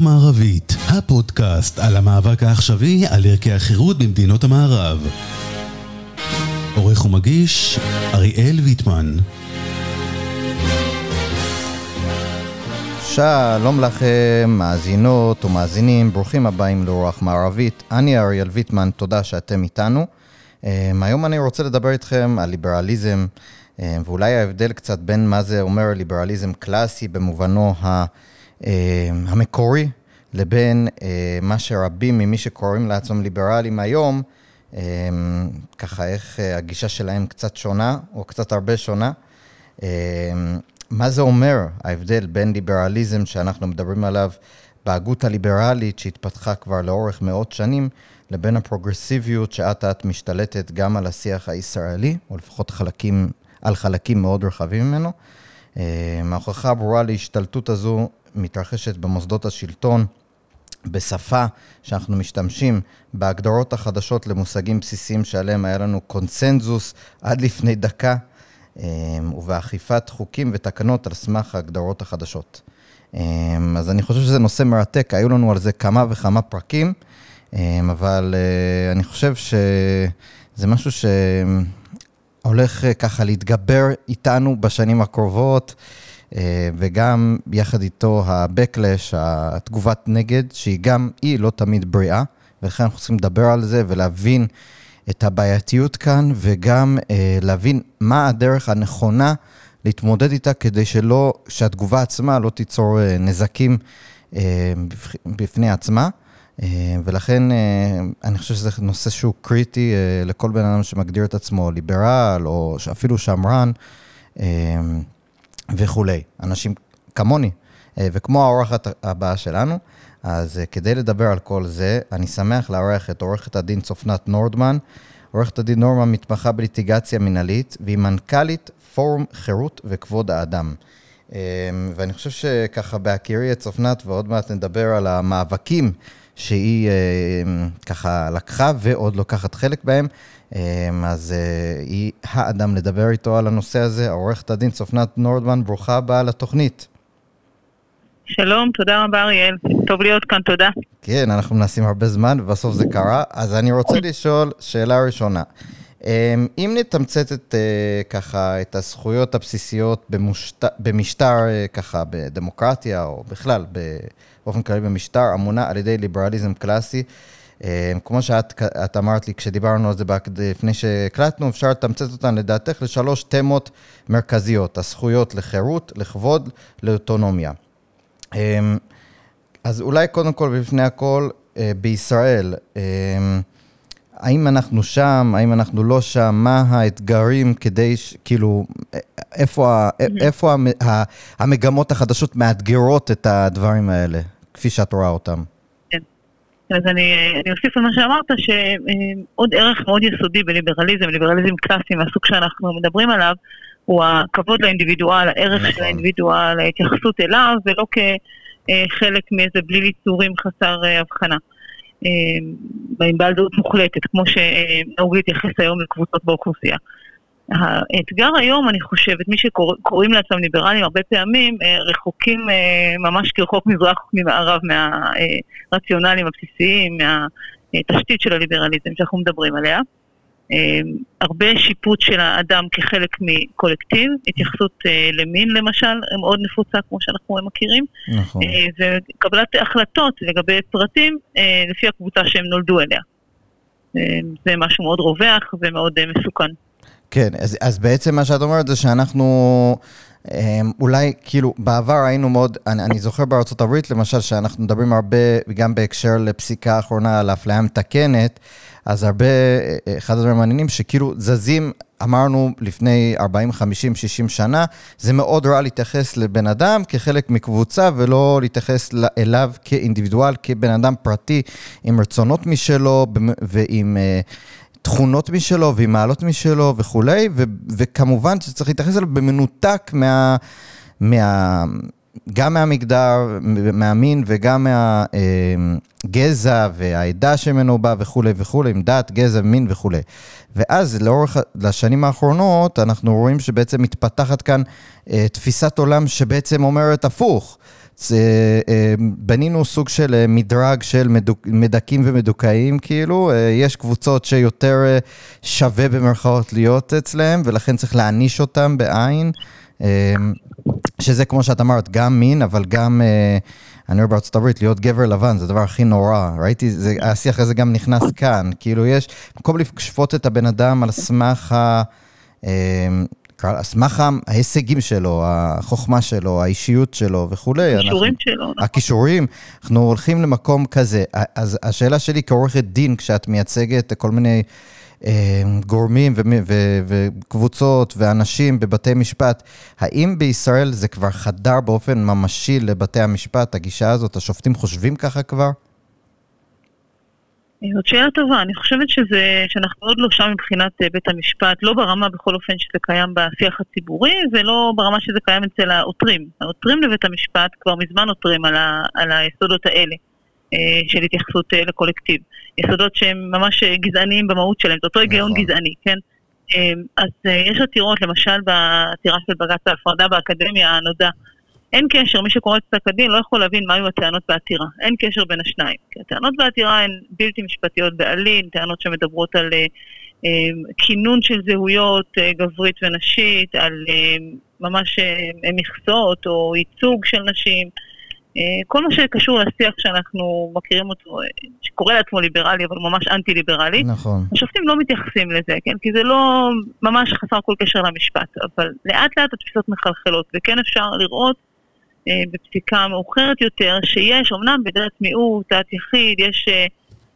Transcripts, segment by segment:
מערבית, הפודקאסט על המאבק העכשווי על ערכי החירות במדינות המערב. עורך ומגיש, אריאל ויטמן. שלום לכם, מאזינות ומאזינים, ברוכים הבאים לרוח מערבית. אני אריאל ויטמן, תודה שאתם איתנו. אמ, היום אני רוצה לדבר איתכם על ליברליזם, אמ, ואולי ההבדל קצת בין מה זה אומר ליברליזם קלאסי במובנו אמ, המקורי, לבין מה שרבים ממי שקוראים לעצמם ליברלים היום, ככה איך אה, הגישה שלהם קצת שונה, או קצת הרבה שונה. מה זה אומר ההבדל בין ליברליזם שאנחנו מדברים עליו בהגות הליברלית שהתפתחה כבר לאורך מאות שנים, לבין הפרוגרסיביות שאט אט משתלטת גם על השיח הישראלי, או לפחות חלקים, על חלקים מאוד רחבים ממנו. אה, ההוכחה הברורה להשתלטות הזו מתרחשת במוסדות השלטון, בשפה שאנחנו משתמשים בהגדרות החדשות למושגים בסיסיים שעליהם היה לנו קונצנזוס עד לפני דקה, אה, ובאכיפת חוקים ותקנות על סמך ההגדרות החדשות. אה, אז אני חושב שזה נושא מרתק, היו לנו על זה כמה וכמה פרקים. אמ, אבל אה, אני חושב שזה משהו שהולך אה, ככה להתגבר איתנו בשנים הקרובות, וגם יחד איתו ה-Backlash, התגובת נגד, שהיא גם, היא לא תמיד בריאה, ולכן אנחנו צריכים לדבר על זה ולהבין את הבעייתיות כאן, וגם להבין מה הדרך הנכונה להתמודד איתה, כדי שלא, שהתגובה עצמה לא תיצור נזקים בפני עצמה. אה, ולכן אה, אני חושב שזה נושא שהוא קריטי אה, לכל בן אדם שמגדיר את עצמו ליברל, או אפילו שמרן וכולי. אנשים כמוני, וכמו האורחת הבאה שלנו. אז כדי לדבר על כל זה, אני שמח לארח את עורכת הדין צופנת נורדמן. עורכת הדין נורדמן מתמחה בליטיגציה מנהלית, והיא מנכ"לית פורום חירות וכבוד האדם. ואני חושב שככה בהכירי את צופנת, ועוד מעט נדבר על המאבקים שהיא אה, ככה לקחה ועוד לוקחת חלק בהם. אה, אז אה, היא האדם לדבר איתו על הנושא הזה. עורכת הדין צופנת נורדמן, ברוכה הבאה לתוכנית. שלום, תודה רבה אריאל, טוב להיות כאן, תודה. כן, אנחנו מנסים הרבה זמן ובסוף זה קרה. אז אני רוצה לשאול שאלה ראשונה. אם נתמצת את, ככה, את הזכויות הבסיסיות במושת, במשטר, ככה, בדמוקרטיה, או בכלל, באופן כללי במשטר, אמונה על ידי ליברליזם קלאסי. אה, כמו שאת אמרת לי כשדיברנו על זה לפני שהקלטנו, אפשר לתמצת אותן לדעתך לשלוש תמות מרכזיות, הזכויות לחירות, לכבוד, לאוטונומיה. אה, אז אולי קודם כל ולפני הכל, אה, בישראל, האם אנחנו שם, האם אנחנו לא שם, מה האתגרים כדי, ש, כאילו, איפה, mm-hmm. איפה המגמות החדשות מאתגרות את הדברים האלה, כפי שאת רואה אותם? אז אני, אני אוסיף על מה שאמרת, שעוד ערך מאוד יסודי בליברליזם, ליברליזם קלאסי מהסוג שאנחנו מדברים עליו, הוא הכבוד לאינדיבידואל, הערך נכון. של האינדיבידואל, ההתייחסות אליו, ולא כחלק מאיזה בלי ליצורים חסר אה, הבחנה. בעל זהות מוחלטת, כמו שנהוג להתייחס היום לקבוצות באוכלוסייה. האתגר היום, אני חושבת, מי שקוראים לעצמם ליברלים הרבה פעמים, אה, רחוקים אה, ממש כרחוק מזרח ממערב מהרציונלים הבסיסיים, מהתשתית של הליברליזם שאנחנו מדברים עליה. הרבה שיפוט של האדם כחלק מקולקטיב, התייחסות אה, למין למשל, מאוד נפוצה כמו שאנחנו מכירים, נכון. אה, וקבלת החלטות לגבי פרטים אה, לפי הקבוצה שהם נולדו אליה. זה משהו מאוד רווח ומאוד מסוכן. כן, אז, אז בעצם מה שאת אומרת זה שאנחנו אולי, כאילו, בעבר היינו מאוד, אני, אני זוכר בארצות הברית למשל, שאנחנו מדברים הרבה, גם בהקשר לפסיקה האחרונה על אפליה מתקנת, אז הרבה, אחד הדברים המעניינים שכאילו זזים, אמרנו לפני 40, 50, 60 שנה, זה מאוד רע להתייחס לבן אדם כחלק מקבוצה ולא להתייחס אליו כאינדיבידואל, כבן אדם פרטי עם רצונות משלו ועם... תכונות משלו ועם מעלות משלו וכולי, ו- וכמובן שצריך להתייחס אליו במנותק מה... מה גם מהמגדר, מהמין וגם מהגזע והעדה שממנו בא וכולי וכולי, עם דת, גזע, מין וכולי. ואז לאורך, לשנים האחרונות, אנחנו רואים שבעצם מתפתחת כאן אה, תפיסת עולם שבעצם אומרת הפוך. בנינו סוג של מדרג של מדכאים ומדוכאים, כאילו, יש קבוצות שיותר שווה במרכאות להיות אצלהם, ולכן צריך להעניש אותם בעין. שזה כמו שאת אמרת, גם מין, אבל גם, אני רואה בארצות הברית, להיות גבר לבן זה הדבר הכי נורא. ראיתי, זה, השיח הזה גם נכנס כאן. כאילו יש, במקום לשפוט את הבן אדם על סמך ה... על סמך ההישגים שלו, החוכמה שלו, האישיות שלו וכולי. הכישורים שלו. נכון. הכישורים, אנחנו הולכים למקום כזה. אז השאלה שלי כעורכת דין, כשאת מייצגת כל מיני אה, גורמים וקבוצות ואנשים בבתי משפט, האם בישראל זה כבר חדר באופן ממשי לבתי המשפט, הגישה הזאת? השופטים חושבים ככה כבר? זאת שאלה טובה, אני חושבת שזה, שאנחנו עוד לא שם מבחינת אה, בית המשפט, לא ברמה בכל אופן שזה קיים בשיח הציבורי ולא ברמה שזה קיים אצל העותרים. העותרים לבית המשפט כבר מזמן עותרים על, ה, על היסודות האלה אה, של התייחסות אה, לקולקטיב. יסודות שהם ממש גזעניים במהות שלהם, זה אותו היגיון נכון. גזעני, כן? אז יש עתירות, למשל בעתירה של בג"ץ ההפרדה באקדמיה הנודע, אין קשר, מי שקורא את פסק הדין לא יכול להבין מה היו הטענות בעתירה. אין קשר בין השניים. כי הטענות בעתירה הן בלתי משפטיות בעליל, טענות שמדברות על אה, אה, כינון של זהויות אה, גברית ונשית, על אה, ממש אה, מכסות או ייצוג של נשים. אה, כל מה שקשור לשיח שאנחנו מכירים אותו, אה, שקורא לעצמו ליברלי, אבל ממש אנטי-ליברלי. נכון. השופטים לא מתייחסים לזה, כן? כי זה לא ממש חסר כל קשר למשפט, אבל לאט לאט התפיסות מחלחלות, וכן אפשר לראות אה, בפסיקה מאוחרת יותר, שיש, אמנם בדעת מיעוט, דעת יחיד, יש אה,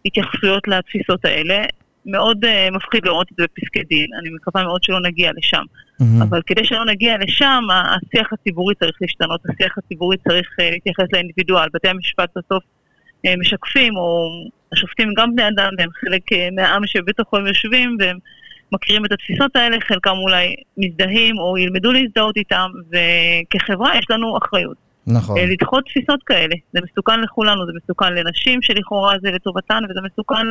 התייחסויות לתפיסות האלה. מאוד uh, מפחיד לראות את זה בפסקי דין, אני מקווה מאוד שלא נגיע לשם. Mm-hmm. אבל כדי שלא נגיע לשם, השיח הציבורי צריך להשתנות, השיח הציבורי צריך uh, להתייחס לאינדיבידואל. בתי המשפט בסוף uh, משקפים, או השופטים גם בני אדם, והם חלק uh, מהעם שבתוכו הם יושבים, והם מכירים את התפיסות האלה, חלקם אולי מזדהים או ילמדו להזדהות איתם, וכחברה יש לנו אחריות. נכון. אה, לדחות תפיסות כאלה. זה מסוכן לכולנו, זה מסוכן לנשים שלכאורה זה לטובתן, וזה מסוכן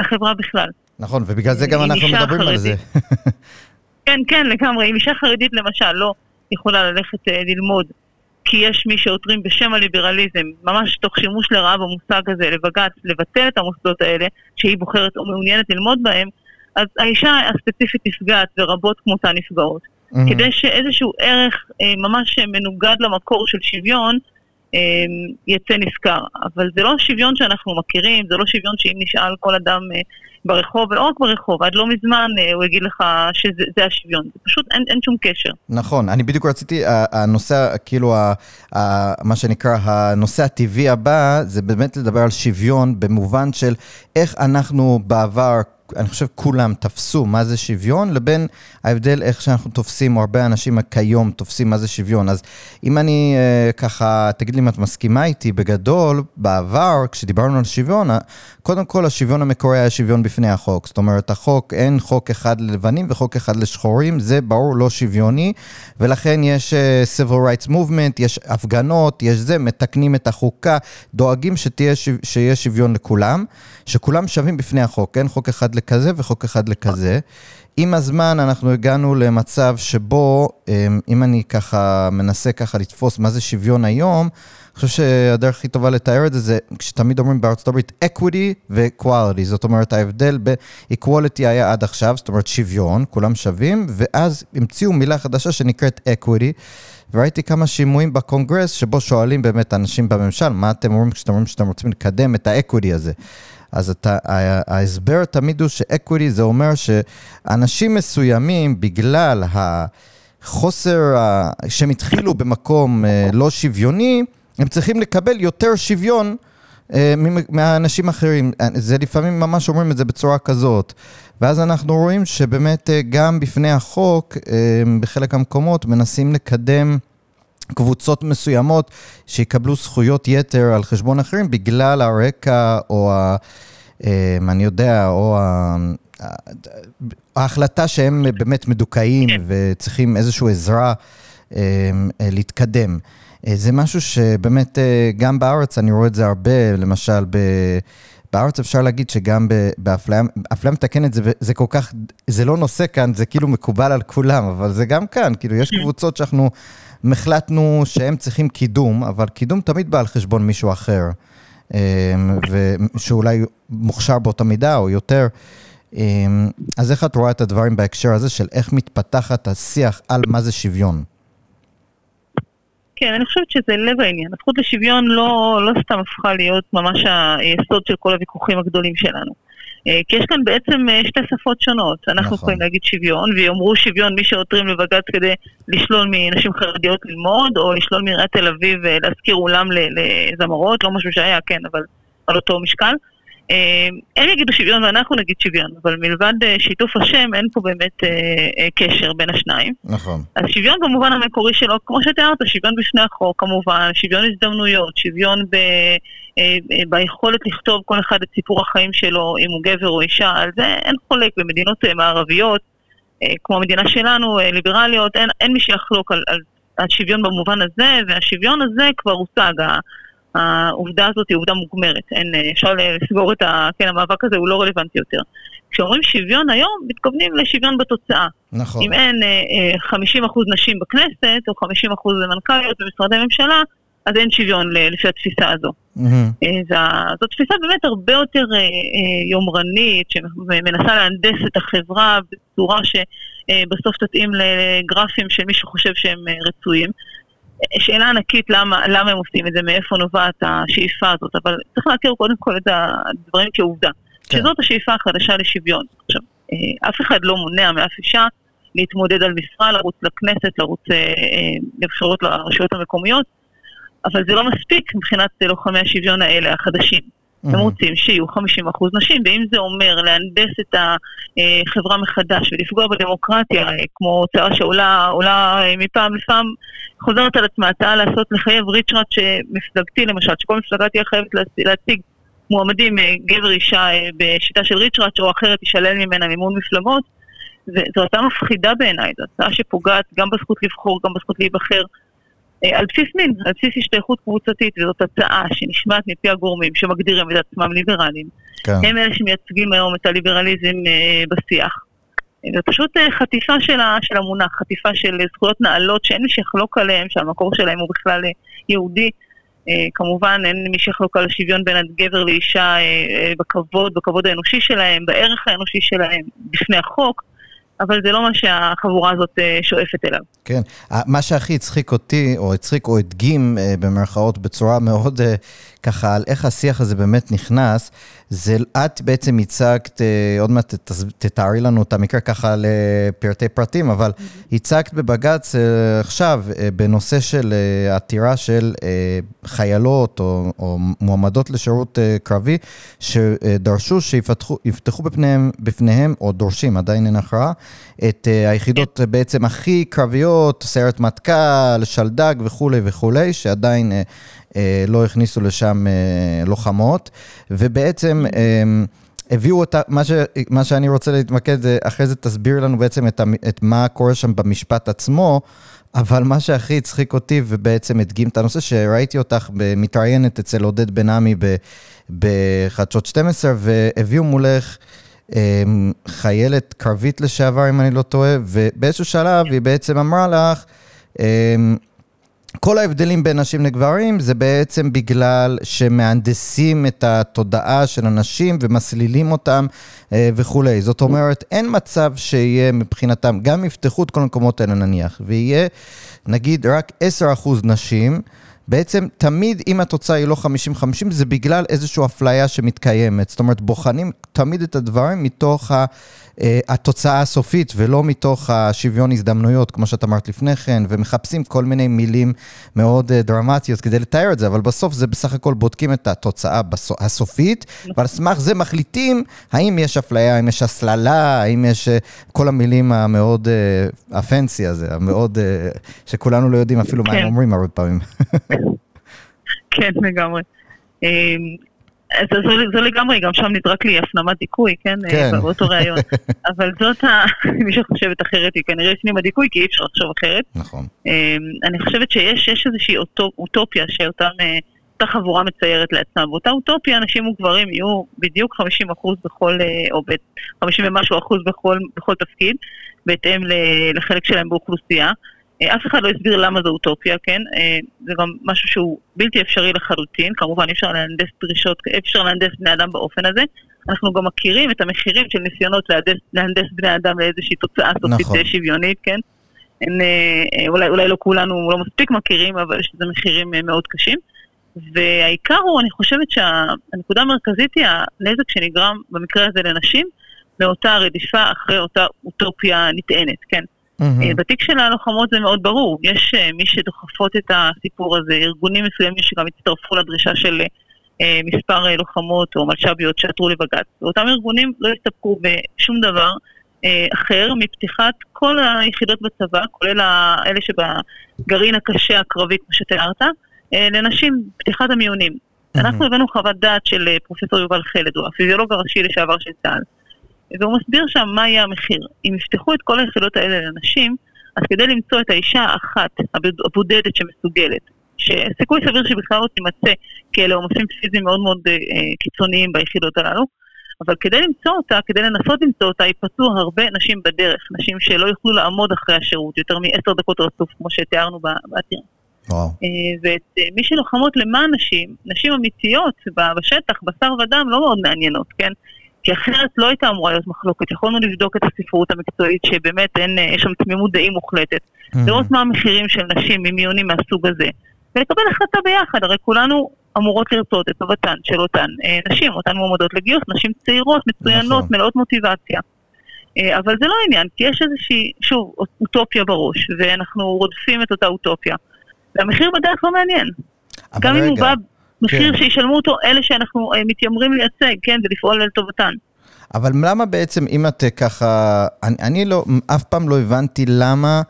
לחברה בכלל. נכון, ובגלל זה גם אנחנו מדברים חרדית. על זה. כן, כן, לגמרי. אם אישה חרדית למשל לא יכולה ללכת אה, ללמוד כי יש מי שעותרים בשם הליברליזם, ממש תוך שימוש לרעה במושג הזה, לבג"ץ, לבטל את המוסדות האלה, שהיא בוחרת או מעוניינת ללמוד בהם, אז האישה הספציפית נפגעת ורבות כמותה נפגעות. Mm-hmm. כדי שאיזשהו ערך אה, ממש מנוגד למקור של שוויון אה, יצא נשכר. אבל זה לא שוויון שאנחנו מכירים, זה לא שוויון שאם נשאל כל אדם אה, ברחוב, ולא רק ברחוב, עד לא מזמן אה, הוא יגיד לך שזה השוויון. זה פשוט אין, אין שום קשר. נכון, אני בדיוק רציתי, הנושא, כאילו, ה, ה, מה שנקרא, הנושא הטבעי הבא, זה באמת לדבר על שוויון במובן של איך אנחנו בעבר... אני חושב כולם תפסו מה זה שוויון, לבין ההבדל איך שאנחנו תופסים, או הרבה אנשים כיום תופסים מה זה שוויון. אז אם אני אה, ככה, תגיד לי אם את מסכימה איתי, בגדול, בעבר, כשדיברנו על שוויון, קודם כל השוויון המקורי היה שוויון בפני החוק. זאת אומרת, החוק, אין חוק אחד ללבנים וחוק אחד לשחורים, זה ברור לא שוויוני, ולכן יש uh, civil rights movement, יש הפגנות, יש זה, מתקנים את החוקה, דואגים שתהיה, שיהיה שוויון לכולם, שכולם שווים בפני החוק, אין חוק אחד לכזה וחוק אחד לכזה. עם הזמן אנחנו הגענו למצב שבו, אמ, אם אני ככה מנסה ככה לתפוס מה זה שוויון היום, אני חושב שהדרך הכי טובה לתאר את זה, זה כשתמיד אומרים בארצות הברית equity ו-quality, זאת אומרת ההבדל ב-equality היה עד עכשיו, זאת אומרת שוויון, כולם שווים, ואז המציאו מילה חדשה שנקראת equity. וראיתי כמה שימועים בקונגרס שבו שואלים באמת אנשים בממשל, מה אתם אומרים כשאתם אומרים שאתם רוצים לקדם את ה equity הזה? אז אתה, ההסבר תמיד הוא ש equity זה אומר שאנשים מסוימים, בגלל החוסר, שהם התחילו במקום אה, לא שוויוני, הם צריכים לקבל יותר שוויון אה, מהאנשים האחרים. זה לפעמים ממש אומרים את זה בצורה כזאת. ואז אנחנו רואים שבאמת אה, גם בפני החוק, בחלק המקומות, מנסים לקדם קבוצות מסוימות שיקבלו זכויות יתר על חשבון אחרים בגלל הרקע או ה... אה, אני יודע, או ה... ההחלטה שהם באמת מדוכאים כן. וצריכים איזושהי עזרה אה, אה, להתקדם. זה משהו שבאמת, גם בארץ אני רואה את זה הרבה, למשל בארץ אפשר להגיד שגם באפליה מתקנת זה, זה כל כך, זה לא נושא כאן, זה כאילו מקובל על כולם, אבל זה גם כאן, כאילו יש כן. קבוצות שאנחנו החלטנו שהם צריכים קידום, אבל קידום תמיד בא על חשבון מישהו אחר, אמ, ושאולי מוכשר באותה מידה או יותר. אמ, אז איך את רואה את הדברים בהקשר הזה של איך מתפתחת השיח על מה זה שוויון? כן, אני חושבת שזה לב העניין. הזכות לשוויון לא, לא סתם הפכה להיות ממש היסוד של כל הוויכוחים הגדולים שלנו. אה, כי יש כאן בעצם אה, שתי שפות שונות. אנחנו נכון. יכולים להגיד שוויון, ויאמרו שוויון מי שעותרים לבג"ץ כדי לשלול מנשים חרדיות ללמוד, או לשלול מעיריית תל אביב אה, להשכיר אולם לזמרות, לא משהו שהיה, כן, אבל על אותו משקל. אה, הם יגידו שוויון ואנחנו נגיד שוויון, אבל מלבד אה, שיתוף השם אין פה באמת אה, קשר בין השניים. נכון. אז שוויון במובן המקורי שלו, כמו שתיארת, שוויון בפני החוק כמובן, שוויון הזדמנויות, שוויון ב... ביכולת לכתוב כל אחד את סיפור החיים שלו, אם הוא גבר או אישה, על זה אין חולק במדינות מערביות, כמו המדינה שלנו, ליברליות, אין, אין מי שיחלוק על, על, על שוויון במובן הזה, והשוויון הזה כבר הושג. העובדה הזאת היא עובדה מוגמרת, אין, אה, אפשר לסגור את ה... כן, המאבק הזה הוא לא רלוונטי יותר. כשאומרים שוויון היום, מתכוונים לשוויון בתוצאה. נכון. אם אין 50% אה, אה, נשים בכנסת, או 50% מנכ"ליות במשרדי ממשלה, אז אין שוויון לפי התפיסה הזו. Mm-hmm. זו תפיסה באמת הרבה יותר יומרנית, שמנסה להנדס את החברה בצורה שבסוף תתאים לגרפים של מי שחושב שהם רצויים. שאלה ענקית למה, למה הם עושים את זה, מאיפה נובעת השאיפה הזאת, אבל צריך להכיר קודם כל את הדברים כעובדה, כן. שזאת השאיפה החדשה לשוויון. עכשיו, אה, אף אחד לא מונע מאף אישה להתמודד על משרה, לרוץ לכנסת, לרוץ אה, אה, לבחירות לרשויות המקומיות, אבל זה לא מספיק מבחינת לוחמי השוויון האלה, החדשים. הם רוצים שיהיו 50% נשים, ואם זה אומר להנדס את החברה מחדש ולפגוע בדמוקרטיה, כמו הוצאה שעולה אה, מפעם לפעם, חוזרת על עצמה, הצעה לעשות, לחייב ריצ'ראט שמפלגתי למשל, שכל מפלגה תהיה חייבת להציג מועמדים אה, גבר אישה אה, בשיטה של ריצ'ראט, או אחרת תישלל ממנה מימון מפלגות, זו הצעה מפחידה בעיניי, זו הצעה שפוגעת גם בזכות לבחור, גם בזכות להיבחר. אה, על בסיס מין, על בסיס השתייכות קבוצתית, וזאת הצעה שנשמעת מפי הגורמים שמגדירים את עצמם ליברליים. כן. הם אלה שמייצגים היום את הליברליזם אה, בשיח. זה פשוט אה, חטיפה של, של המונח, חטיפה של זכויות נעלות שאין מי שיחלוק עליהן, שהמקור שלהם הוא בכלל אה, יהודי. אה, כמובן אין מי שיחלוק על השוויון בין הגבר לאישה אה, אה, בכבוד, בכבוד האנושי שלהם, בערך האנושי שלהם, בפני החוק. אבל זה לא מה שהחבורה הזאת אה, שואפת אליו. כן, מה שהכי הצחיק אותי, או הצחיק או הדגים אה, במרכאות בצורה מאוד אה, ככה על איך השיח הזה באמת נכנס, זה את בעצם הצגת, עוד מעט תתארי לנו את המקרה ככה לפרטי פרטים, אבל הצגת בבג"ץ עכשיו בנושא של עתירה של חיילות או, או מועמדות לשירות קרבי, שדרשו שיפתחו בפניהם, בפניהם, או דורשים, עדיין אין הכרעה, את היחידות כן. בעצם הכי קרביות, סיירת מטכ"ל, שלדג וכולי וכולי, שעדיין לא הכניסו לשם uh, לוחמות, ובעצם... Uh, הביאו אותה, מה, ש, מה שאני רוצה להתמקד אחרי זה תסביר לנו בעצם את, את מה קורה שם במשפט עצמו, אבל מה שהכי הצחיק אותי ובעצם הדגים את הנושא, שראיתי אותך מתראיינת אצל עודד בן עמי בחדשות 12, והביאו מולך אמ, חיילת קרבית לשעבר, אם אני לא טועה, ובאיזשהו שלב היא בעצם אמרה לך, אמ, כל ההבדלים בין נשים לגברים זה בעצם בגלל שמהנדסים את התודעה של הנשים ומסלילים אותם אה, וכולי. זאת אומרת, אין מצב שיהיה מבחינתם, גם יפתחו את כל המקומות האלה נניח, ויהיה נגיד רק 10% נשים, בעצם תמיד אם התוצאה היא לא 50-50 זה בגלל איזושהי אפליה שמתקיימת. זאת אומרת, בוחנים תמיד את הדברים מתוך ה... התוצאה הסופית ולא מתוך השוויון הזדמנויות, כמו שאת אמרת לפני כן, ומחפשים כל מיני מילים מאוד אה, דרמטיות כדי לתאר את זה, אבל בסוף זה בסך הכל בודקים את התוצאה הסופית, ועל סמך זה מחליטים האם יש אפליה, האם יש הסללה, האם יש אה, כל המילים המאוד, הפנסי הזה, המאוד, שכולנו לא יודעים אפילו מה הם כן. אומרים הרבה פעמים. כן, לגמרי. זו, זו לגמרי, גם שם נזרק לי הפנמת דיכוי, כן? כן. באותו ראיון. אבל זאת ה... מי שחושבת אחרת היא כנראה הפנימה דיכוי, כי אי אפשר לחשוב אחרת. נכון. אמ, אני חושבת שיש איזושהי אוטופיה שאותם אה, אותה חבורה מציירת לעצמה. באותה אוטופיה נשים וגברים יהיו בדיוק 50 אחוז בכל, אה, או 50 ומשהו אחוז בכל, בכל תפקיד, בהתאם לחלק שלהם באוכלוסייה. אה, אף אחד לא הסביר למה זו אוטופיה, כן? אה, זה גם משהו שהוא בלתי אפשרי לחלוטין, כמובן אי אפשר להנדס דרישות, אי אפשר להנדס בני אדם באופן הזה. אנחנו גם מכירים את המחירים של ניסיונות להנדס, להנדס בני אדם לאיזושהי תוצאה סופית נכון. שוויונית, כן? אין, אולי, אולי לא כולנו לא מספיק מכירים, אבל יש לזה מחירים מאוד קשים. והעיקר הוא, אני חושבת שהנקודה המרכזית היא הנזק שנגרם במקרה הזה לנשים מאותה רדיפה אחרי אותה אוטופיה נטענת, כן. Mm-hmm. בתיק של הלוחמות זה מאוד ברור, יש אה, מי שדוחפות את הסיפור הזה, ארגונים מסוימים שגם הצטרפו לדרישה של אה, מספר לוחמות או מלש"ביות שעתרו לבג"ץ. ואותם ארגונים לא הסתפקו בשום דבר אחר מפתיחת כל היחידות בצבא, כולל אלה שבגרעין הקשה הקרבי, כמו שתיארת, אה, לנשים, פתיחת המיונים. אנחנו הבאנו חוות דעת של אה, פרופסור יובל חלד, הוא הפיזיולוג הראשי לשעבר של צה"ל, והוא מסביר שם מה יהיה המחיר. אם יפתחו את כל היחידות האלה לנשים, אז כדי למצוא את האישה האחת, הבודדת שמסוגלת, שסיכוי סביר שבכלל לא תימצא, כי אלה עומסים פיזיים מאוד מאוד אה, קיצוניים ביחידות הללו, אבל כדי למצוא אותה, כדי לנסות למצוא אותה, ייפצעו הרבה נשים בדרך, נשים שלא יוכלו לעמוד אחרי השירות יותר מעשר דקות רצוף, כמו שתיארנו בעתירה. וואו. אה, ואת אה, מי שלוחמות למען נשים, נשים אמיתיות בשטח, בשר ודם, לא מאוד מעניינות, כן? כי אחרת לא הייתה אמורה להיות מחלוקת. יכולנו לבדוק את הספרות המקצועית, שבאמת אין, אה, יש שם תמימות דעים מוחלטת. Mm-hmm. לראות מה המחירים של נשים ממיונים מהסוג הזה, ולקבל החלטה ביחד. הרי כולנו אמורות לרצות את טובתן של אותן אה, נשים, אותן מועמדות לגיוס, נשים צעירות, מצוינות, נכון. מלאות מוטיבציה. אה, אבל זה לא העניין, כי יש איזושהי, שוב, אוטופיה בראש, ואנחנו רודפים את אותה אוטופיה. והמחיר בדרך לא מעניין. גם רגע, אם הוא בא מחיר כן. שישלמו אותו אלה שאנחנו uh, מתיימרים לייצג, כן, ולפעול לטובתן. אבל למה בעצם, אם את אה, ככה, אני, אני לא, אף פעם לא הבנתי למה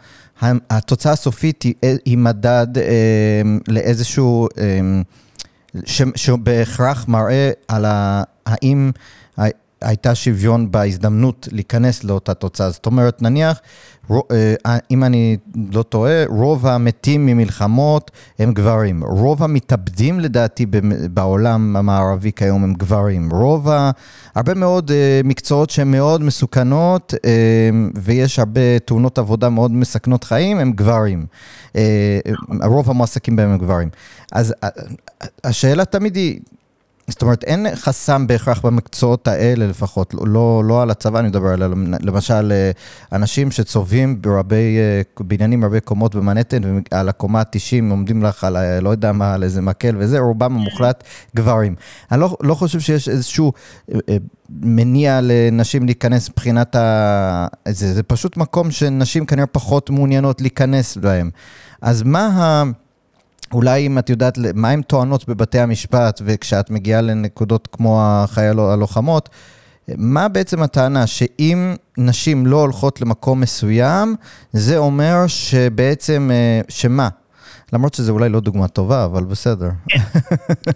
התוצאה הסופית היא, אה, היא מדד אה, לאיזשהו, אה, שבהכרח מראה על ה, האם הייתה שוויון בהזדמנות להיכנס לאותה תוצאה. זאת אומרת, נניח, אה, אם אני לא טועה, רוב המתים ממלחמות הם גברים. רוב המתאבדים לדעתי בעולם המערבי כיום הם גברים. רוב ה... הרבה מאוד אה, מקצועות שהן מאוד מסוכנות, אה, ויש הרבה תאונות עבודה מאוד מסכנות חיים, הם גברים. רוב המועסקים בהם הם גברים. אז השאלה תמיד היא... זאת אומרת, אין חסם בהכרח במקצועות האלה לפחות, לא, לא על הצבא אני מדבר, אלא למשל אה, אנשים שצובעים ברבי, אה, בניינים רבי קומות במנהטן, ועל הקומה ה-90 עומדים לך על, לא יודע מה, על איזה מקל וזה, רובם המוחלט גברים. אני לא, לא חושב שיש איזשהו אה, מניע לנשים להיכנס מבחינת ה... זה, זה פשוט מקום שנשים כנראה פחות מעוניינות להיכנס בהם. אז מה ה... אולי אם את יודעת מה הן טוענות בבתי המשפט, וכשאת מגיעה לנקודות כמו החייל הלוחמות, מה בעצם הטענה? שאם נשים לא הולכות למקום מסוים, זה אומר שבעצם, אה, שמה? למרות שזו אולי לא דוגמה טובה, אבל בסדר. כן,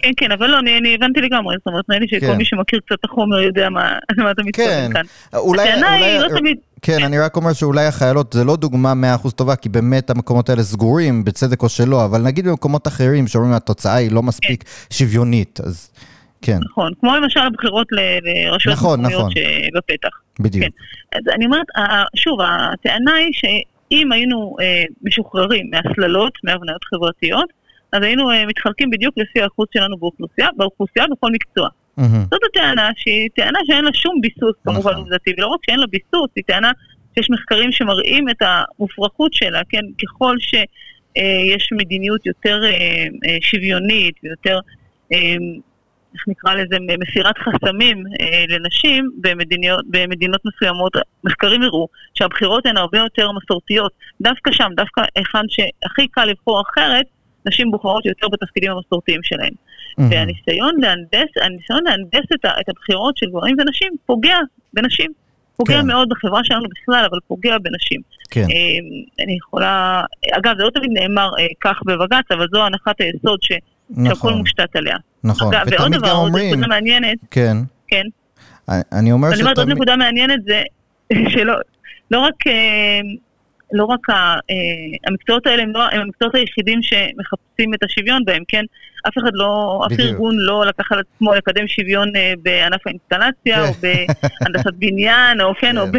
כן, כן אבל לא, אני, אני הבנתי לגמרי, זאת אומרת, נראה לי שכל כן. מי שמכיר קצת את החומר יודע מה, מה אתה מתכוון כן. כאן. אולי, הטענה אולי, היא לא תמיד... כן, כן, אני רק אומר שאולי החיילות זה לא דוגמה 100% טובה, כי באמת המקומות האלה סגורים, בצדק או שלא, אבל נגיד במקומות אחרים שאומרים התוצאה היא לא מספיק כן. שוויונית, אז כן. נכון, כמו למשל הבחירות לרשויות נכון, מקומיות נכון. שבפתח. בדיוק. כן. אז אני אומרת, שוב, הטענה היא שאם היינו אה, משוחררים מהסללות, מהבניות חברתיות, אז היינו אה, מתחלקים בדיוק לפי האחוז שלנו באוכלוסייה, באוכלוסייה בכל מקצוע. Mm-hmm. זאת הטענה שהיא טענה שאין לה שום ביסוס כמובן נכון. עובדתי, ולא רק שאין לה ביסוס, היא טענה שיש מחקרים שמראים את המופרכות שלה, כן, ככל שיש אה, מדיניות יותר אה, אה, שוויונית ויותר, איך נקרא לזה, מסירת חסמים לנשים במדינות, במדינות מסוימות, מחקרים הראו שהבחירות הן הרבה יותר מסורתיות. דווקא שם, דווקא היכן שהכי קל לבחור אחרת, נשים בוחרות יותר בתפקידים המסורתיים שלהן. Mm-hmm. והניסיון להנדס, הניסיון להנדס את, את הבחירות של גברים ונשים פוגע בנשים. פוגע כן. מאוד בחברה שלנו בכלל, אבל פוגע בנשים. כן. אה, אני יכולה, אגב, זה לא תמיד נאמר אה, כך בבג"ץ, אבל זו הנחת היסוד ש, נכון. שהכל מושתת עליה. נכון, אגב, ועוד דבר, עוד נקודה מעניינת. כן. כן. אני אומר שתמיד... אני אומרת, עוד נקודה מעניינת זה שלא לא רק... אה, לא רק ה, אה, המקצועות האלה הם, לא, הם המקצועות היחידים שמחפשים את השוויון בהם, כן? אף אחד לא, אף ארגון לא לקח על עצמו לקדם שוויון אה, בענף האינסטלציה, או כן. בהנדסת בניין, או כן, או כן.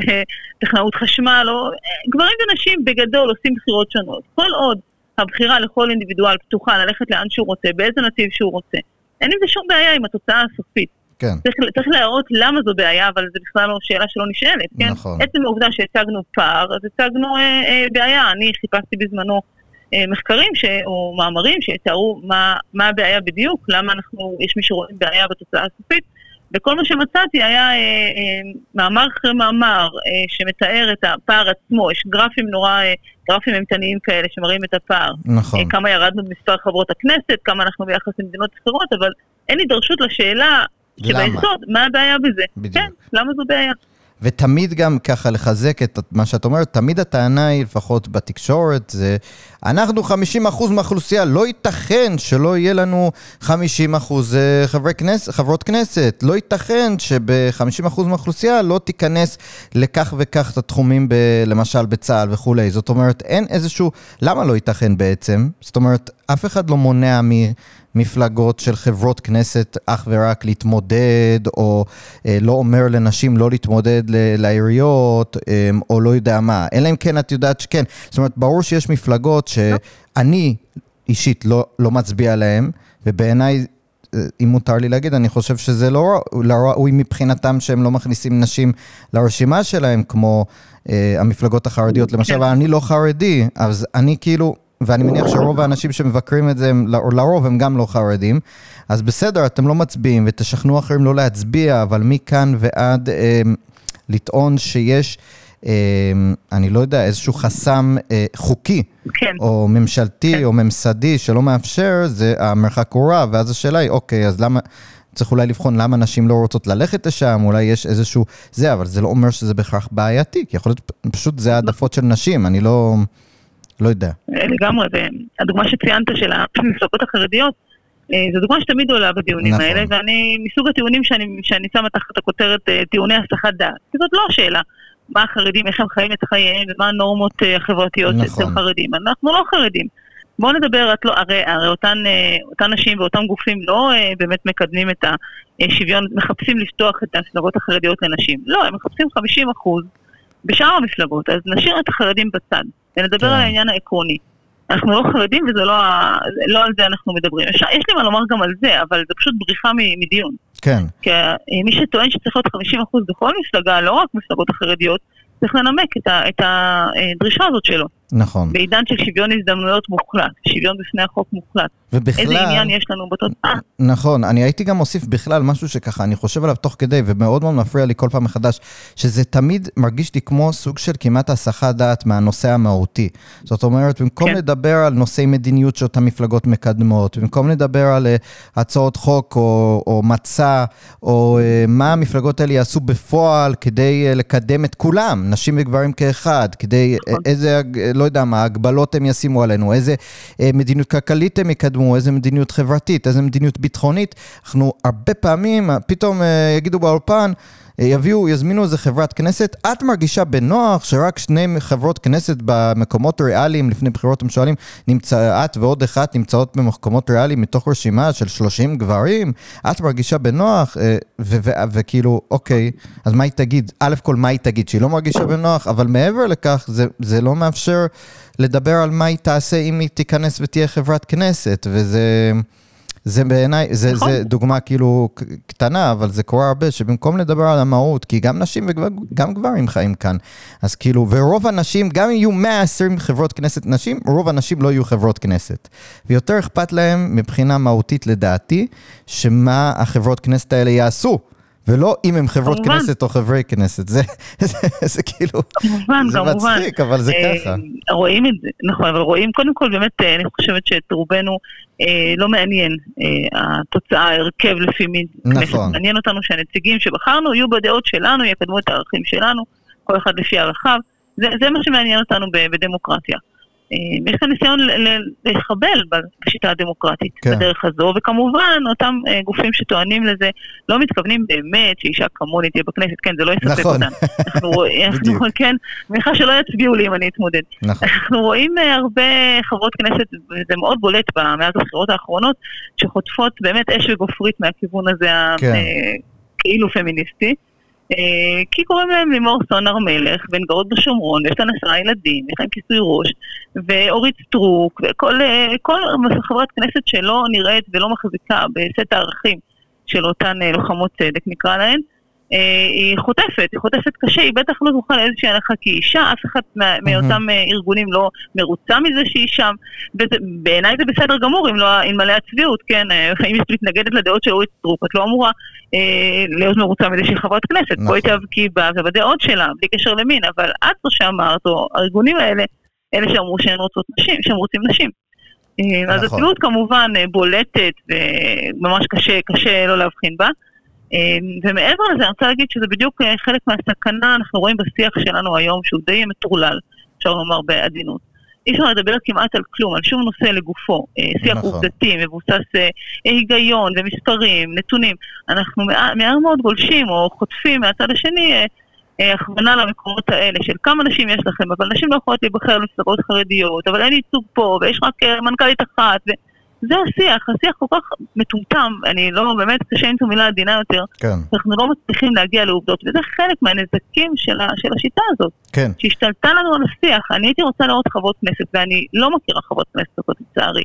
בטכנאות חשמל, או גברים ונשים בגדול עושים בחירות שונות. כל עוד הבחירה לכל אינדיבידואל פתוחה ללכת לאן שהוא רוצה, באיזה נתיב שהוא רוצה, אין עם זה שום בעיה עם התוצאה הסופית. כן. צריך, צריך להראות למה זו בעיה, אבל זו בכלל לא שאלה שלא נשאלת, כן? נכון. עצם העובדה שהצגנו פער, אז הצגנו אה, אה, בעיה. אני חיפשתי בזמנו אה, מחקרים ש, או מאמרים שיתארו מה, מה הבעיה בדיוק, למה אנחנו, יש מי שרואים בעיה בתוצאה הסופית, וכל מה שמצאתי היה אה, אה, מאמר אחרי מאמר אה, שמתאר את הפער עצמו, יש גרפים נורא, אה, גרפים אימתניים כאלה שמראים את הפער. נכון. אה, כמה ירדנו במספר חברות הכנסת, כמה אנחנו ביחס למדינות אחרות, אבל אין הידרשות לשאלה שביסוד, מה הבעיה בזה? בדיוק. כן, למה זו בעיה? ותמיד גם ככה לחזק את מה שאת אומרת, תמיד הטענה היא, לפחות בתקשורת, זה אנחנו 50% מהאוכלוסייה, לא ייתכן שלא יהיה לנו 50% אה, חברי כנס, חברות כנסת, לא ייתכן שב-50% מהאוכלוסייה לא תיכנס לכך וכך את התחומים, ב, למשל בצה"ל וכולי. זאת אומרת, אין איזשהו, למה לא ייתכן בעצם? זאת אומרת, אף אחד לא מונע מ... מפלגות של חברות כנסת אך ורק להתמודד, או אה, לא אומר לנשים לא להתמודד לעיריות, אה, או לא יודע מה. אלא אם כן את יודעת שכן. זאת אומרת, ברור שיש מפלגות שאני אישית לא, לא מצביע להן, ובעיניי אה, אם מותר לי להגיד, אני חושב שזה לא, לא ראוי מבחינתם שהם לא מכניסים נשים לרשימה שלהם, כמו אה, המפלגות החרדיות למשל, כן. אני לא חרדי, אז אני כאילו, ואני מניח שרוב האנשים שמבקרים את זה, הם, לרוב הם גם לא חרדים, אז בסדר, אתם לא מצביעים ותשכנעו אחרים לא להצביע, אבל מכאן ועד אה, לטעון שיש, אה, אני לא יודע, איזשהו חסם אה, חוקי, כן. או ממשלתי, כן. או ממסדי, שלא מאפשר, זה המרחק הוא רע, ואז השאלה היא, אוקיי, אז למה... צריך אולי לבחון למה נשים לא רוצות ללכת לשם, אולי יש איזשהו זה, אבל זה לא אומר שזה בהכרח בעייתי, כי יכול להיות פשוט זה העדפות של נשים, אני לא... לא יודע. לגמרי, והדוגמה שציינת של המפלגות החרדיות, אה, זו דוגמה שתמיד עולה בדיונים נכון. האלה, ואני מסוג הטיעונים שאני, שאני שמה תחת הכותרת אה, טיעוני הסחת דעת. כי זאת לא השאלה. מה החרדים, איך הם חיים את חייהם, ומה הנורמות אה, החברתיות נכון. אצל חרדים. אנחנו לא חרדים. בואו נדבר, לא, הרי, הרי אותן, אותן נשים ואותם גופים לא באמת מקדמים את השוויון, מחפשים לפתוח את המפלגות החרדיות לנשים. לא, הם מחפשים 50 אחוז בשאר המפלגות, אז נשאיר את החרדים בצד. ונדבר כן. על העניין העקרוני. אנחנו לא חרדים וזה לא, לא על זה אנחנו מדברים. יש, יש לי מה לומר גם על זה, אבל זה פשוט בריחה מדיון. כן. כי מי שטוען שצריך להיות 50% בכל מפלגה, לא רק מפלגות החרדיות, צריך לנמק את, ה, את הדרישה הזאת שלו. נכון. בעידן של שוויון הזדמנויות מוחלט, שוויון בפני החוק מוחלט. ובכלל... איזה עניין יש לנו בתוצאה. נכון, אני הייתי גם מוסיף בכלל משהו שככה, אני חושב עליו תוך כדי, ומאוד מאוד מפריע לי כל פעם מחדש, שזה תמיד מרגיש לי כמו סוג של כמעט הסחת דעת מהנושא המהותי. זאת אומרת, במקום כן. לדבר על נושאי מדיניות שאותן מפלגות מקדמות, במקום לדבר על uh, הצעות חוק או, או מצע, או uh, מה המפלגות האלה יעשו בפועל כדי uh, לקדם את כולם, נשים וגברים כאחד, כדי נכון. איזה, לא יודע מה, הגבלות הם ישימו עלינו, איזה מדיניות כלכלית הם יקדמו. איזה מדיניות חברתית, איזה מדיניות ביטחונית. אנחנו הרבה פעמים, פתאום אה, יגידו באולפן, אה, יביאו, יזמינו איזה חברת כנסת, את מרגישה בנוח שרק שני חברות כנסת במקומות ריאליים, לפני בחירות הם שואלים, נמצא, את ועוד אחת נמצאות במקומות ריאליים מתוך רשימה של 30 גברים, את מרגישה בנוח, אה, וכאילו, אוקיי, אז מה היא תגיד? א' כל מה היא תגיד? שהיא לא מרגישה בנוח, אבל מעבר לכך, זה, זה לא מאפשר לדבר על מה היא תעשה אם היא תיכנס ותהיה חברת כנסת, וזה... זה בעיניי, זה, נכון. זה דוגמה כאילו קטנה, אבל זה קורה הרבה, שבמקום לדבר על המהות, כי גם נשים וגם גברים חיים כאן, אז כאילו, ורוב הנשים, גם אם יהיו 120 חברות כנסת נשים, רוב הנשים לא יהיו חברות כנסת. ויותר אכפת להם, מבחינה מהותית לדעתי, שמה החברות כנסת האלה יעשו. ולא אם הם חברות כמובן. כנסת או חברי כנסת, זה, זה, זה כאילו, כמובן, זה כמובן. מצחיק, אבל זה אה, ככה. רואים את זה, נכון, אבל רואים, קודם כל באמת, אה, אני חושבת שאת רובנו אה, לא מעניין אה, התוצאה, ההרכב לפי מי נכון. כנסת. מעניין אותנו שהנציגים שבחרנו יהיו בדעות שלנו, יקדמו את הערכים שלנו, כל אחד לפי ערכיו, זה, זה מה שמעניין אותנו בדמוקרטיה. אה, יש כאן ניסיון לחבל בשיטה הדמוקרטית כן. בדרך הזו, וכמובן אותם אה, גופים שטוענים לזה לא מתכוונים באמת שאישה כמוני תהיה בכנסת, כן, זה לא יספק נכון. אותן. אנחנו רואים, אנחנו, כן, מניחה שלא יצביעו לי אם אני אתמודד. נכון. אנחנו רואים אה, הרבה חברות כנסת, וזה מאוד בולט מאז הבחירות האחרונות, שחוטפות באמת אש וגופרית מהכיוון הזה כן. הכאילו פמיניסטי. אה, כי קוראים להם לימור סון הר מלך, והן גרות בשומרון, ויש להן עשרה ילדים, יש להן כיסוי ראש, ואורית סטרוק, וכל אה, חברת כנסת שלא נראית ולא מחזיקה בסט הערכים של אותן אה, לוחמות צדק נקרא להן, היא חוטפת, היא חוטפת קשה, היא בטח לא תוכל איזושהי הנחה כאישה, אף אחד מאותם אה, ארגונים לא מרוצה מזה שהיא שם, ובעיניי זה בסדר גמור, אם לא, אלמלא הצביעות, כן, אה, אם את מתנגדת לדעות של אורית סטרוק, את לא אמורה אה, להיות מרוצה מזה שהיא חברת כנסת, נכון. בואי תאבקי בה ובדעות שלה, בלי קשר למין, אבל את זו שאמרת, או הארגונים האלה, אלה שאמרו שהן רוצות נשים, שהם רוצים נשים. נכון. אז הצביעות כמובן בולטת וממש קשה, קשה לא להבחין בה. אמ, ומעבר לזה, אני רוצה להגיד שזה בדיוק אה, חלק מהסכנה, אנחנו רואים בשיח שלנו היום, שהוא די מטורלל, אפשר לומר בעדינות. אי אפשר לדבר כמעט על כלום, על שום נושא לגופו. אה, שיח נכון. עובדתי, מבוסס אה, היגיון ומספרים, נתונים. אנחנו מהר מאוד גולשים או חוטפים מהצד השני הכוונה למקומות האלה של כמה נשים יש לכם, אבל נשים לא יכולות להיבחר למפלגות חרדיות, אבל אין ייצוג פה, ויש רק מנכ"לית אחת. ו... זה השיח, השיח כל כך מטומטם, אני לא, באמת קשה למצוא מילה עדינה יותר. כן. אנחנו לא מצליחים להגיע לעובדות, וזה חלק מהנזקים של, ה, של השיטה הזאת. כן. שהשתלטה לנו על השיח. אני הייתי רוצה לראות חברות כנסת, ואני לא מכירה חברות כנסת הזאת לצערי,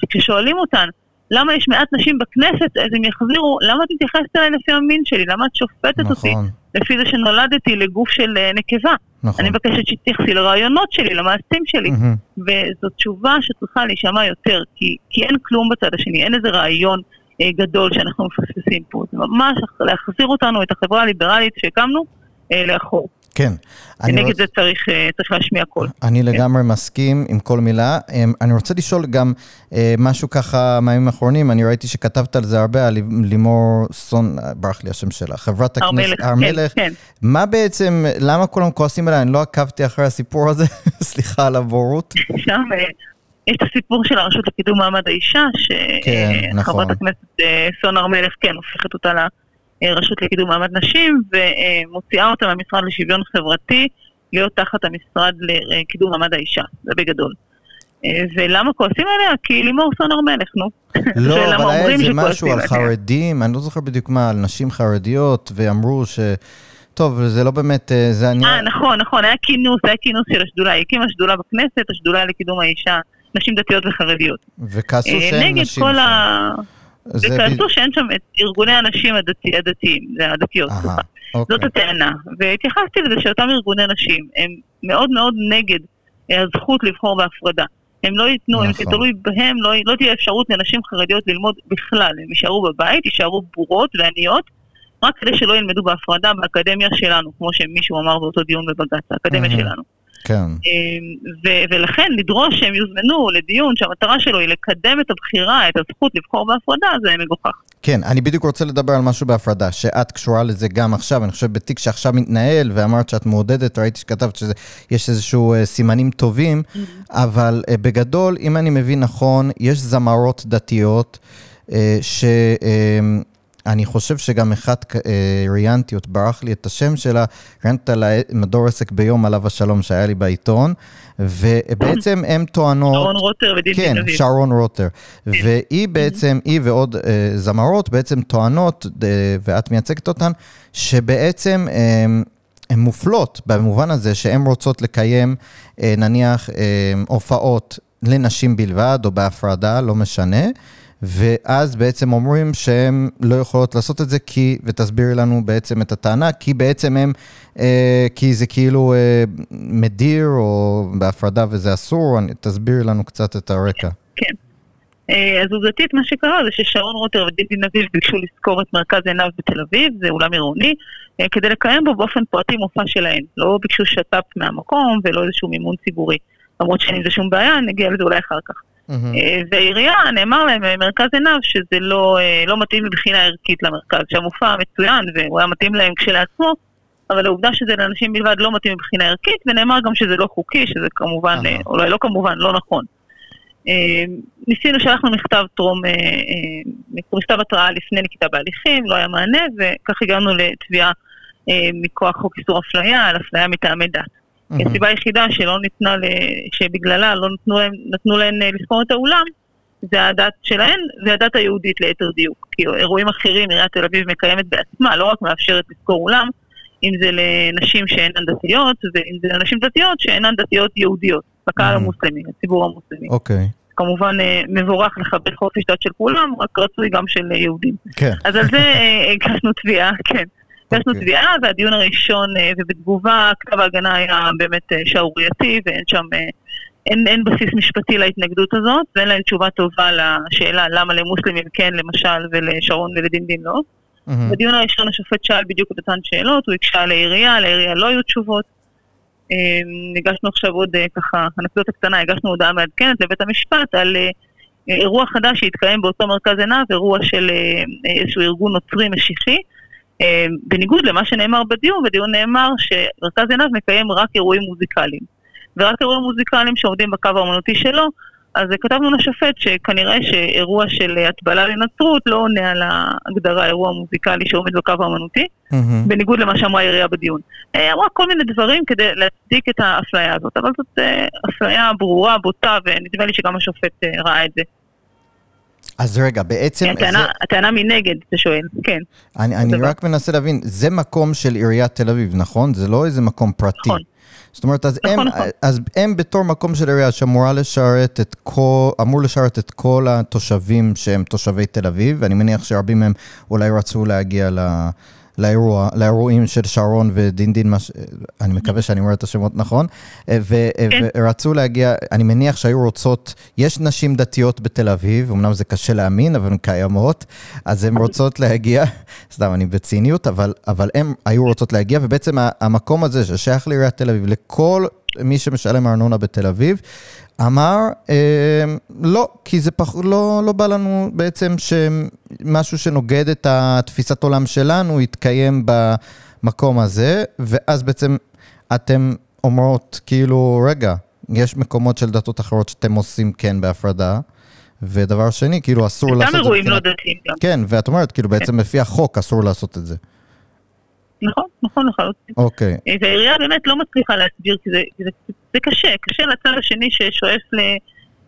שכששואלים אותן, למה יש מעט נשים בכנסת, אז הם יחזירו, למה את מתייחסת אליי לפי המין שלי? למה את שופטת נכון. אותי לפי זה שנולדתי לגוף של uh, נקבה? נכון. אני מבקשת שתתייחסי לרעיונות שלי, למעשים שלי. Mm-hmm. וזו תשובה שצריכה להישמע יותר, כי, כי אין כלום בצד השני, אין איזה רעיון uh, גדול שאנחנו מפספסים פה. זה ממש להחזיר אותנו, את החברה הליברלית שהקמנו, uh, לאחור. כן. נגד רוצ... זה צריך, אה, צריך להשמיע קול. אני כן. לגמרי מסכים עם כל מילה. אמ, אני רוצה לשאול גם אה, משהו ככה מהימים האחרונים, אני ראיתי שכתבת על זה הרבה, על לימור סון, אה, ברח לי השם שלה, חברת הכנסת, הר מלך. כן, כן. מה בעצם, למה כולם כועסים עליי? אני לא עקבתי אחרי הסיפור הזה, סליחה על הבורות. שם יש את הסיפור של הרשות לקידום מעמד האישה, שחברת כן, נכון. הכנסת סון הר מלך, כן, הופכת אותה ל... רשות לקידום מעמד נשים, ומוציאה אותה מהמשרד לשוויון חברתי להיות תחת המשרד לקידום מעמד האישה, זה בגדול. ולמה כועסים עליה? כי לימור סון הר מלך, נו. לא, אבל היה איזה משהו על חרדים, אני לא זוכר בדיוק מה, על נשים חרדיות, ואמרו ש... טוב, זה לא באמת, אה, זה אני... אה, נכון, נכון, היה כינוס, היה כינוס של השדולה, היא הקימה שדולה בכנסת, השדולה לקידום האישה, נשים דתיות וחרדיות. וכעסו אה, שאין נשים. נגד כל ה... וכעסו שאין שם את ארגוני הנשים הדתי, הדתיים, זה הדתיות, סליחה. אוקיי. זאת הטענה. והתייחסתי לזה שאותם ארגוני נשים הם מאוד מאוד נגד אה, הזכות לבחור בהפרדה. הם לא ייתנו, נכון. אם זה תלוי בהם, לא, לא תהיה אפשרות לנשים חרדיות ללמוד בכלל. הם יישארו בבית, יישארו בורות ועניות, רק כדי שלא ילמדו בהפרדה באקדמיה שלנו, כמו שמישהו אמר באותו דיון בבג"ץ, האקדמיה שלנו. כן. אמ, ו- ולכן לדרוש שהם יוזמנו לדיון שהמטרה שלו היא לקדם את הבחירה, את הזכות לבחור בהפרדה, זה מגוחך. כן, אני בדיוק רוצה לדבר על משהו בהפרדה, שאת קשורה לזה גם עכשיו, אני חושב בתיק שעכשיו מתנהל, ואמרת שאת מעודדת, ראיתי שכתבת שיש איזשהו uh, סימנים טובים, mm-hmm. אבל uh, בגדול, אם אני מבין נכון, יש זמרות דתיות, uh, ש... אני חושב שגם אחת אה, ראיינתי, עוד ברח לי את השם שלה, ראיינת על מדור עסק ביום עליו השלום שהיה לי בעיתון, ובעצם הם טוענות... שרון רוטר ודין כן, אביב. שרון רוטר. כן. והיא בעצם, היא ועוד אה, זמרות בעצם טוענות, אה, ואת מייצגת אותן, שבעצם... הן מופלות במובן הזה שהן רוצות לקיים נניח הופעות לנשים בלבד או בהפרדה, לא משנה, ואז בעצם אומרים שהן לא יכולות לעשות את זה כי, ותסבירי לנו בעצם את הטענה, כי בעצם הם, אה, כי זה כאילו אה, מדיר או בהפרדה וזה אסור, תסבירי לנו קצת את הרקע. כן. אה, אז עובדתית מה שקרה זה ששרון רוטר ודידי נביב ביקשו לשכור את מרכז עיניו בתל אביב, זה אולם עירוני, אה, כדי לקיים בו באופן פרטי מופע שלהן. לא ביקשו שת"פ מהמקום ולא איזשהו מימון ציבורי. למרות שאין עם זה שום בעיה, נגיע לזה אולי אחר כך. Mm-hmm. והעירייה, נאמר להם במרכז עיניו שזה לא, אה, לא מתאים מבחינה ערכית למרכז, שהמופע מצוין והוא היה מתאים להם כשלעצמו, אבל העובדה שזה לאנשים בלבד לא מתאים מבחינה ערכית, ונאמר גם שזה לא חוקי, שזה כמובן. אה, אולי לא כמובן, לא נכון. אה, ניסינו, שלחנו מכתב טרום, אה, אה, מכתב התראה לפני נקיטה בהליכים, לא היה מענה, וכך הגענו לתביעה אה, מכוח חוק איסור אפליה, על אפליה מטעמי דת. מהמם. הסיבה היחידה שלא ניתנה, ל... שבגללה לא נתנו להם, נתנו להן אה, לספור את האולם, זה הדת שלהן והדת היהודית ליתר דיוק. כי אירועים אחרים עיריית תל אביב מקיימת בעצמה, לא רק מאפשרת לסגור אולם, אם זה לנשים שאינן דתיות, ואם זה לנשים דתיות שאינן דתיות יהודיות, לקהל Mhm. המוסלמי, לציבור המוסלמי. אוקיי, כמובן אה, מבורך לכבד חופש דת של כולם, רק רצוי גם של יהודים. כן. אז על זה אה, הגשנו תביעה, כן. הגשנו אוקיי. תביעה, והדיון הראשון, אה, ובתגובה, כתב ההגנה היה באמת אה, שערורייתי, ואין שם, אה, אין, אין בסיס משפטי להתנגדות הזאת, ואין להם תשובה טובה לשאלה למה למוסלמים כן, למשל, ולשרון ולדינדין לא. מהמם. בדיון הראשון השופט שאל בדיוק את אותן שאלות, הוא הקשה לעירייה, לעירייה לא היו תשובות. הגשנו עכשיו עוד ככה, אנקדוטה קטנה, הגשנו הודעה מעדכנת לבית המשפט על אירוע חדש שהתקיים באותו מרכז עיניו, אירוע של איזשהו ארגון נוצרי משיחי. אה, בניגוד למה שנאמר בדיון, בדיון נאמר שמרכז עיניו מקיים רק אירועים מוזיקליים. ורק אירועים מוזיקליים שעומדים בקו האמנותי שלו, אז כתבנו לשופט שכנראה שאירוע של הטבלה לנצרות לא עונה על ההגדרה אירוע מוזיקלי שעומד בקו האמנותי, מהמם. בניגוד למה שאמרה העירייה בדיון. אה, אמרה כל מיני דברים כדי להצדיק את האפליה הזאת, אבל זאת אה, אפליה ברורה, בוטה, ונדמה לי שגם השופט אה, ראה את זה. אז רגע, בעצם... כן, הטענה- זה- הטענה מנגד, אתה שואל, כן. אני, אני דבר. רק מנסה להבין, זה מקום של עיריית תל אביב, נכון? זה לא איזה מקום פרטי. נכון. זאת אומרת, אז, נכון, הם, נכון. אז הם בתור מקום של עירייה שאמורה לשרת את כל, אמור לשרת את כל התושבים שהם תושבי תל אביב, ואני מניח שרבים מהם אולי רצו להגיע ל... לאירוע, לאירועים של שרון ודינדין, מש... אני מקווה שאני אומר את השמות נכון, ו... כן. ורצו להגיע, אני מניח שהיו רוצות, יש נשים דתיות בתל אביב, אמנם זה קשה להאמין, אבל הן קיימות, אז הן רוצות להגיע, סתם, אני בציניות, אבל, אבל הן היו רוצות להגיע, ובעצם המקום הזה ששייך לעיריית תל אביב, לכל מי שמשלם ארנונה בתל אביב, אמר, אה, לא, כי זה פח, לא, לא בא לנו בעצם שמשהו שנוגד את התפיסת עולם שלנו יתקיים במקום הזה, ואז בעצם אתם אומרות, כאילו, רגע, יש מקומות של דתות אחרות שאתם עושים כן בהפרדה, ודבר שני, כאילו אסור לעשות גם את זה. אירועים לא דתיים גם. כן, ואת אומרת, כאילו, בעצם לפי החוק אסור לעשות את זה. נכון, נכון לחלוטין. אוקיי. אה, והעירייה באמת לא מצליחה להסביר, כי זה, זה, זה קשה, קשה לצד השני ששואף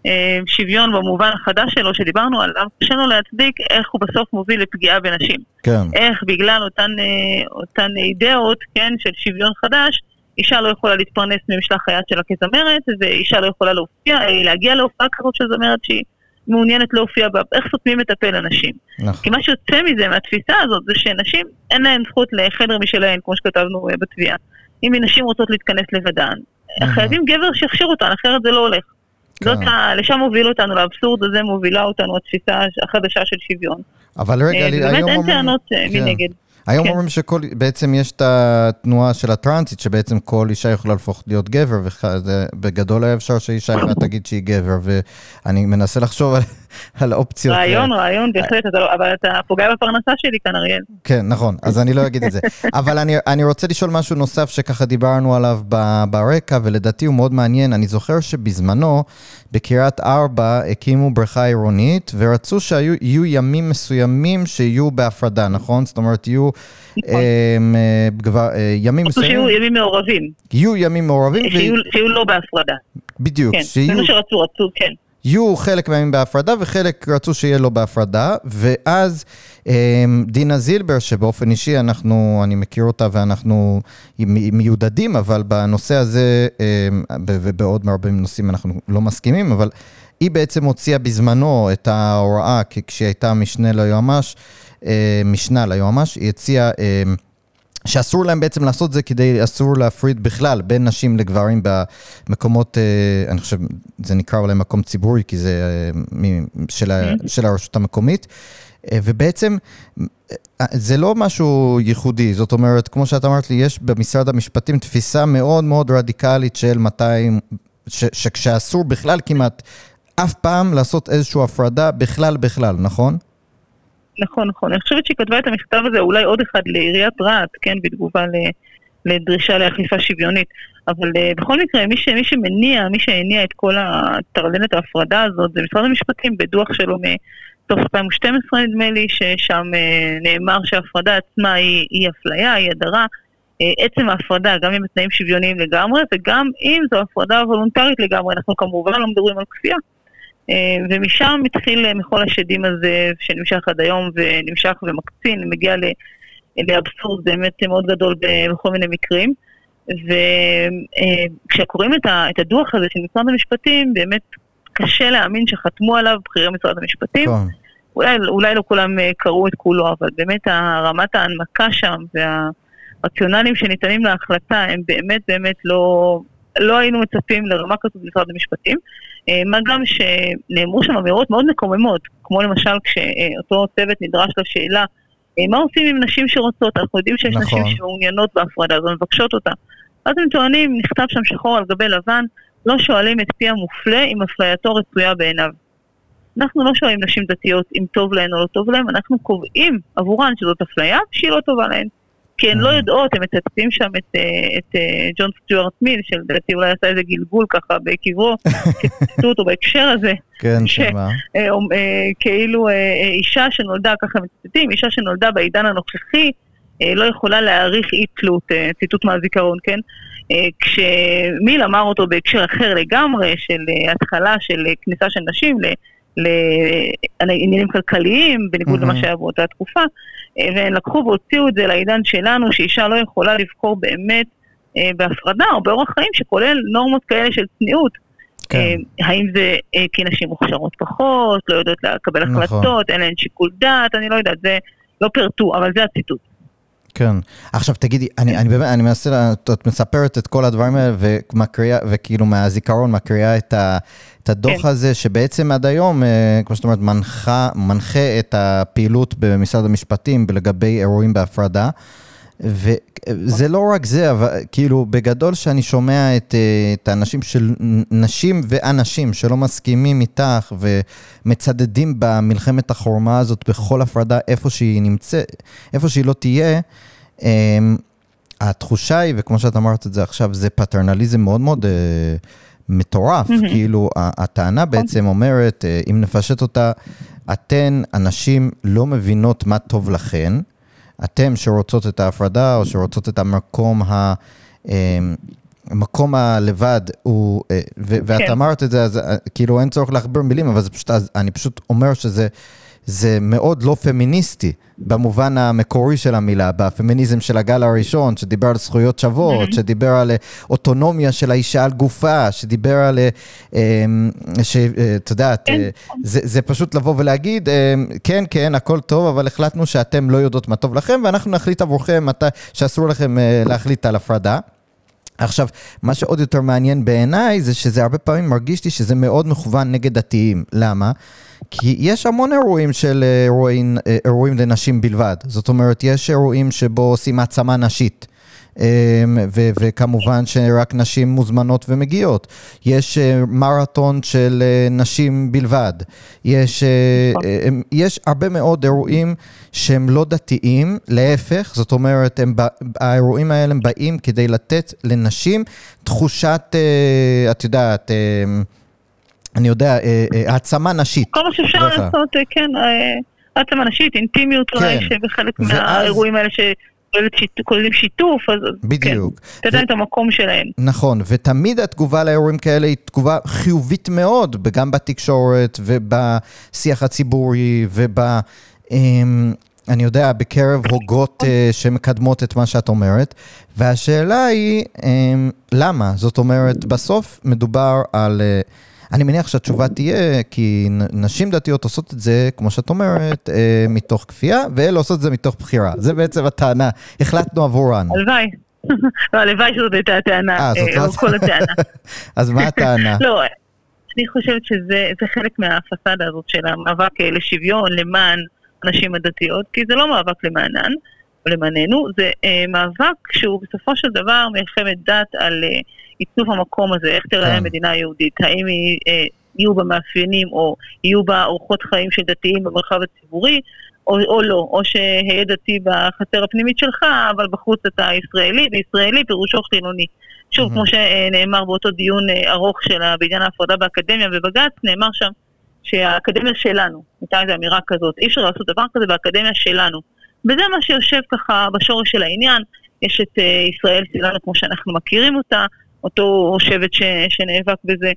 לשוויון במובן החדש שלו, שדיברנו עליו, קשה לו להצדיק איך הוא בסוף מוביל לפגיעה בנשים. כן. איך בגלל אותן, אה, אותן אידאות, כן, של שוויון חדש, אישה לא יכולה להתפרנס ממשלח היד שלה כזמרת, ואישה לא יכולה להופיע, אה, להגיע להופעה כזאת של זמרת שהיא מעוניינת להופיע בה, איך סותמים את הפה לנשים. כי נכון. מה שיוצא מזה, מהתפיסה הזאת, זה שנשים, אין להן זכות לחדר משלהן, כמו שכתבנו אה, בתביעה. אם נשים רוצות להתכנס לבדן. חייבים גבר שיכשיר אותן, אחרת זה לא הולך. זאת כן. ה... לשם מוביל אותנו, לאבסורד הזה מובילה אותנו התפיסה החדשה של שוויון. אבל רגע, אה, היום אין אומרים... טענות אה, כן. מנגד. היום כן. אומרים שכל, בעצם יש את התנועה של הטרנסית, שבעצם כל אישה יכולה להפוך להיות גבר, ובגדול היה אפשר שאישה אחת תגיד שהיא גבר, ואני מנסה לחשוב על, על האופציות. רעיון, רעיון, בהחלט, אתה לא- אבל אתה פוגע בפרנסה שלי כאן, אריאל. כן, נכון, אז אני לא אגיד את זה. אבל אני, אני רוצה לשאול משהו נוסף שככה דיברנו עליו ב, ברקע, ולדעתי הוא מאוד מעניין. אני זוכר שבזמנו, בקריית ארבע הקימו בריכה עירונית, ורצו שיהיו יהיו ימים מסוימים שיהיו בהפרדה, נכון? זאת אומרת, יהיו אה, כבר, אה, ימים שיהיו מסוימים, ימים מעורבים, יהיו ימים מעורבים, שיהיו לא בהפרדה. בדיוק, כן. זה מה שרצו, רצו, כן. יהיו חלק מהימים בהפרדה וחלק רצו שיהיה לא בהפרדה, ואז דינה זילבר, שבאופן אישי אנחנו, אני מכיר אותה ואנחנו מיודדים, אבל בנושא הזה, ובעוד מהרבה נושאים אנחנו לא מסכימים, אבל היא בעצם הוציאה בזמנו את ההוראה, כי כשהיא הייתה משנה ליועמ"ש, אה, משנה ליועמ"ש, היא הציעה... אמ, שאסור להם בעצם לעשות את זה כדי, אסור להפריד בכלל בין נשים לגברים במקומות, אה, אני חושב, זה נקרא אולי מקום ציבורי, כי זה אה, של, ה, של הרשות המקומית. אה, ובעצם אה, זה לא משהו ייחודי, זאת אומרת, כמו שאת אמרת לי, יש במשרד המשפטים תפיסה מאוד מאוד רדיקלית של מתי, ש, שכשאסור בכלל כמעט אף פעם לעשות איזושהי הפרדה בכלל בכלל, נכון? נכון, נכון. אני חושבת שהיא כתבה את המכתב הזה, אולי עוד אחד לעיריית רהט, כן, בתגובה ל... לדרישה לאכיפה שוויונית. אבל uh, בכל מקרה, מי, ש, מי שמניע, מי שהניע את כל הטרללת ההפרדה הזאת זה משרד המשפטים בדוח שלו מסוף 2012 נדמה לי, ששם uh, נאמר שההפרדה עצמה היא, היא אפליה, היא הדרה. Uh, עצם ההפרדה, גם אם בתנאים שוויוניים לגמרי, וגם אם זו הפרדה וולונטרית לגמרי, אנחנו כמובן לא מדברים על כפייה. Uh, ומשם התחיל מחול השדים הזה, שנמשך עד היום ונמשך ומקצין, מגיע לאבסורד באמת מאוד גדול בכל מיני מקרים. וכשקוראים את, את הדוח הזה של משרד המשפטים, באמת קשה להאמין שחתמו עליו בכירי משרד המשפטים. כן. אולי, אולי לא כולם אה, קראו את כולו, אבל באמת רמת ההנמקה שם והרציונלים שניתנים להחלטה הם באמת באמת לא, לא היינו מצפים לרמה כזאת במשרד המשפטים. אה, מה גם שנאמרו שם אמירות מאוד מקוממות, כמו למשל כשאותו צוות נדרש לשאלה אה, מה עושים עם נשים שרוצות? אנחנו יודעים שיש נכון. נשים שמעוניינות בהפרדה הזו, מבקשות אותה. אז הם טוענים, נכתב שם שחור על גבי לבן, לא שואלים את פי המופלה אם אפלייתו רצויה בעיניו. אנחנו לא שואלים נשים דתיות אם טוב להן או לא טוב להן, אנחנו קובעים עבורן שזאת אפליה שהיא לא טובה להן. כי הן לא mm. יודעות, הם מצטטים שם את, אה, את, אה, ג'ון סטיוארט מיל, שלדעתי אולי עשה איזה גלגול ככה בקברו, שציטטו אותו בהקשר הזה. כן, שמה. אה, כאילו אישה שנולדה, ככה מצטטים, אישה שנולדה בעידן הנוכחי, לא יכולה להעריך אי תלות, ציטוט מהזיכרון, כן? כשמיל אמר אותו בהקשר אחר לגמרי, של התחלה של כניסה של נשים לעניינים כלכליים, בניגוד mm-hmm. למה שהיה באותה תקופה, אה, והם לקחו והוציאו את זה לעידן שלנו, שאישה לא יכולה לבחור באמת אה, בהפרדה או באורח חיים שכולל נורמות כאלה של צניעות. כן. אה, האם זה כי נשים מוכשרות פחות, לא יודעות לקבל נכון. החלטות, אין להן שיקול דעת, אני לא יודעת, זה לא פירטו, אבל זה הציטוט. כן. עכשיו תגידי, אני, אני באמת, אני מנסה, את מספרת את כל הדברים האלה ומקריאה, וכאילו מהזיכרון מקריאה את, ה, את הדוח כן. הזה, שבעצם עד היום, אה, כמו שאת אומרת, מנחה, מנחה את הפעילות במשרד המשפטים לגבי אירועים בהפרדה. וזה לא רק זה, אבל כאילו בגדול שאני שומע את, אה, את האנשים של נשים ואנשים שלא מסכימים איתך ומצדדים במלחמת החורמה הזאת בכל הפרדה איפה שהיא נמצאת, איפה שהיא לא תהיה, אמ, התחושה היא, וכמו שאת אמרת את זה עכשיו, זה פטרנליזם מאוד מאוד uh, מטורף. Mm-hmm. כאילו, הטענה נכון. בעצם אומרת, uh, אם נפשט אותה, אתן, הנשים לא מבינות מה טוב לכן, אתם שרוצות את ההפרדה או שרוצות את המקום ה... אמ, המקום הלבד הוא, אה, ואת כן. אמרת את זה, אז אה, כאילו אין צורך להכביר מילים, אבל זה פשוט, אני פשוט אומר שזה זה מאוד לא פמיניסטי, במובן המקורי של המילה, בפמיניזם של הגל הראשון, שדיבר על זכויות שוות, mm-hmm. שדיבר על אה, אוטונומיה של האישה על גופה, שדיבר על, שאת יודעת, כן. זה, זה פשוט לבוא ולהגיד, כן, כן, הכל טוב, אבל החלטנו שאתם לא יודעות מה טוב לכם, ואנחנו נחליט עבורכם מתי, שאסור לכם להחליט על הפרדה. עכשיו, מה שעוד יותר מעניין בעיניי זה שזה הרבה פעמים מרגיש לי שזה מאוד מכוון נגד דתיים. למה? כי יש המון אירועים של אה, אירועים, אה, אירועים לנשים בלבד. זאת אומרת, יש אירועים שבו עושים העצמה נשית. אמ, ו- וכמובן שרק נשים מוזמנות ומגיעות. יש אה, מרתון של אה, נשים בלבד. יש, אה, נכון. יש הרבה מאוד אירועים שהם לא דתיים, להפך, זאת אומרת, הם, האירועים האלה הם באים כדי לתת לנשים תחושת, את יודעת, אני יודע, העצמה נשית. כל מה שאפשר לעשות, כן, העצמה נשית, אינטימיות אולי, כן. שבחלק מהאירועים האלה ש... כוללים שיתוף, אז בדיוק. כן, תדע ו... את המקום שלהם. נכון, ותמיד התגובה לאירועים כאלה היא תגובה חיובית מאוד, גם בתקשורת ובשיח הציבורי וב... אמ, אני יודע, בקרב הוגות uh, שמקדמות את מה שאת אומרת, והשאלה היא, um, למה? זאת אומרת, בסוף מדובר על... Uh, אני מניח שהתשובה תהיה, כי נשים דתיות עושות את זה, כמו שאת אומרת, אה, מתוך כפייה, ואלה עושות את זה מתוך בחירה. זה בעצם הטענה, החלטנו עבורן. הלוואי. לא, הלוואי שזאת הייתה הטענה, אה, אה, או כל הטענה. אז מה הטענה? לא, אני חושבת שזה חלק מהפסאדה הזאת של המאבק לשוויון, למען הנשים הדתיות, כי זה לא מאבק למענן, או למעננו, זה מאבק שהוא בסופו של דבר מלחמת דת על... עיצוב המקום הזה, איך תראה כן. המדינה היהודית, האם היא, אה, יהיו בה מאפיינים או יהיו בה אורחות חיים של דתיים במרחב הציבורי, או, או לא, או שהיה דתי בחצר הפנימית שלך, אבל בחוץ אתה ישראלי, וישראלי פירושו חילוני. שוב, mm-hmm. כמו שנאמר באותו דיון אה, ארוך של בעניין ההפרדה באקדמיה בבג"ץ, נאמר שם שהאקדמיה שלנו, הייתה איזו אמירה כזאת, אי אפשר לעשות דבר כזה באקדמיה שלנו. וזה מה שיושב ככה בשורש של העניין, יש את uh, ישראל סילנו כמו שאנחנו מכירים אותה, אותו שבט ש, שנאבק בזה.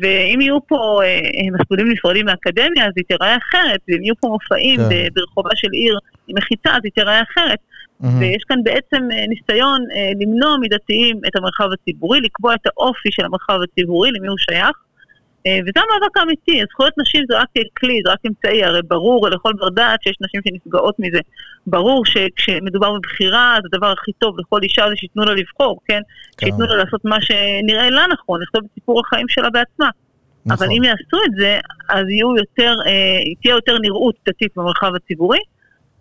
ואם יהיו פה אה, מסלולים נפרדים מהאקדמיה, אז היא תיראה אחרת, ואם יהיו פה מופעים כן. ברחובה של עיר עם מחיצה, אז היא תיראה אחרת. Mm-hmm. ויש כאן בעצם אה, ניסיון אה, למנוע מדתיים את המרחב הציבורי, לקבוע את האופי של המרחב הציבורי, למי הוא שייך. אה, וזה המאבק האמיתי, זכויות נשים זה רק כלי, זה רק אמצעי, הרי ברור לכל בר דעת שיש נשים שנפגעות מזה. ברור שכשמדובר בבחירה, זה הדבר הכי טוב לכל אישה זה שייתנו לה לבחור, כן? כן. שייתנו לה לעשות מה שנראה לה נכון, לכתוב את סיפור החיים שלה בעצמה. נכון. אבל אם יעשו את זה, אז יהיו יותר, אה, תהיה יותר נראות דתית במרחב הציבורי,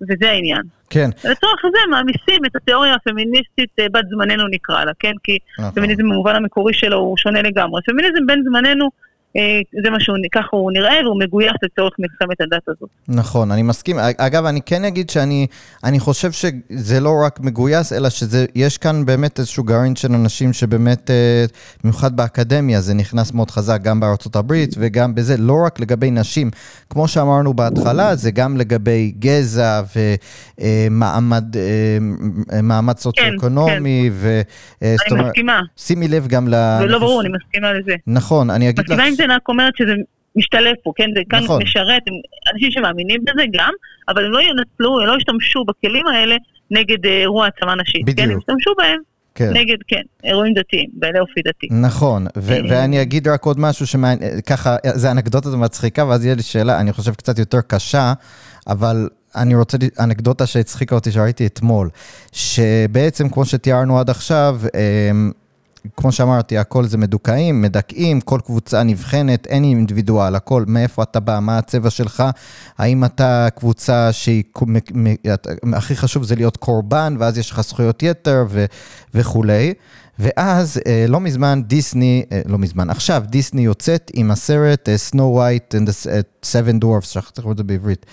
וזה העניין. כן. לצורך זה מעמיסים את התיאוריה הפמיניסטית אה, בת זמננו נקרא לה, כן? כי נכון. פמיניזם במובן המקורי שלו הוא שונה לגמרי. פמיניזם בן זמננו זה מה שהוא, ככה הוא נראה, והוא מגויס לצורך מלחמת הדת הזאת. נכון, אני מסכים. אגב, אני כן אגיד שאני אני חושב שזה לא רק מגויס, אלא שיש כאן באמת איזשהו גרעין של אנשים שבאמת, אה, במיוחד באקדמיה, זה נכנס מאוד חזק, גם בארצות הברית וגם בזה, לא רק לגבי נשים. כמו שאמרנו בהתחלה, זה גם לגבי גזע ומעמד אה, סוציו-אקונומי. כן, כן. אני מסכימה. שימי לב גם ל... זה לא ברור, אני מסכימה לזה. נכון, אני אגיד לך... זה רק אומרת שזה משתלב פה, כן? זה כאן נכון. משרת, הם אנשים שמאמינים בזה גם, אבל הם לא ינצלו, הם לא ישתמשו בכלים האלה נגד אה, אירוע העצמה נשית. בדיוק. כן, הם ישתמשו בהם כן. נגד, כן, אירועים דתיים, בעלי אופי דתי. נכון, ו- אה, ואני אגיד רק עוד משהו שמעניין, ככה, זה אנקדוטה מצחיקה, ואז יהיה לי שאלה, אני חושב קצת יותר קשה, אבל אני רוצה, אנקדוטה שהצחיקה אותי שראיתי אתמול, שבעצם, כמו שתיארנו עד עכשיו, אמ, כמו שאמרתי, הכל זה מדוכאים, מדכאים, כל קבוצה נבחנת, אין אינדיבידואל, הכל, מאיפה אתה בא, מה הצבע שלך, האם אתה קבוצה שהיא, הכי חשוב זה להיות קורבן, ואז יש לך זכויות יתר ו, וכולי. ואז, אה, לא מזמן, דיסני, אה, לא מזמן, עכשיו, דיסני יוצאת עם הסרט אה, Snow White and the Seven Dwarfs, שכחתי לקרוא את זה בעברית.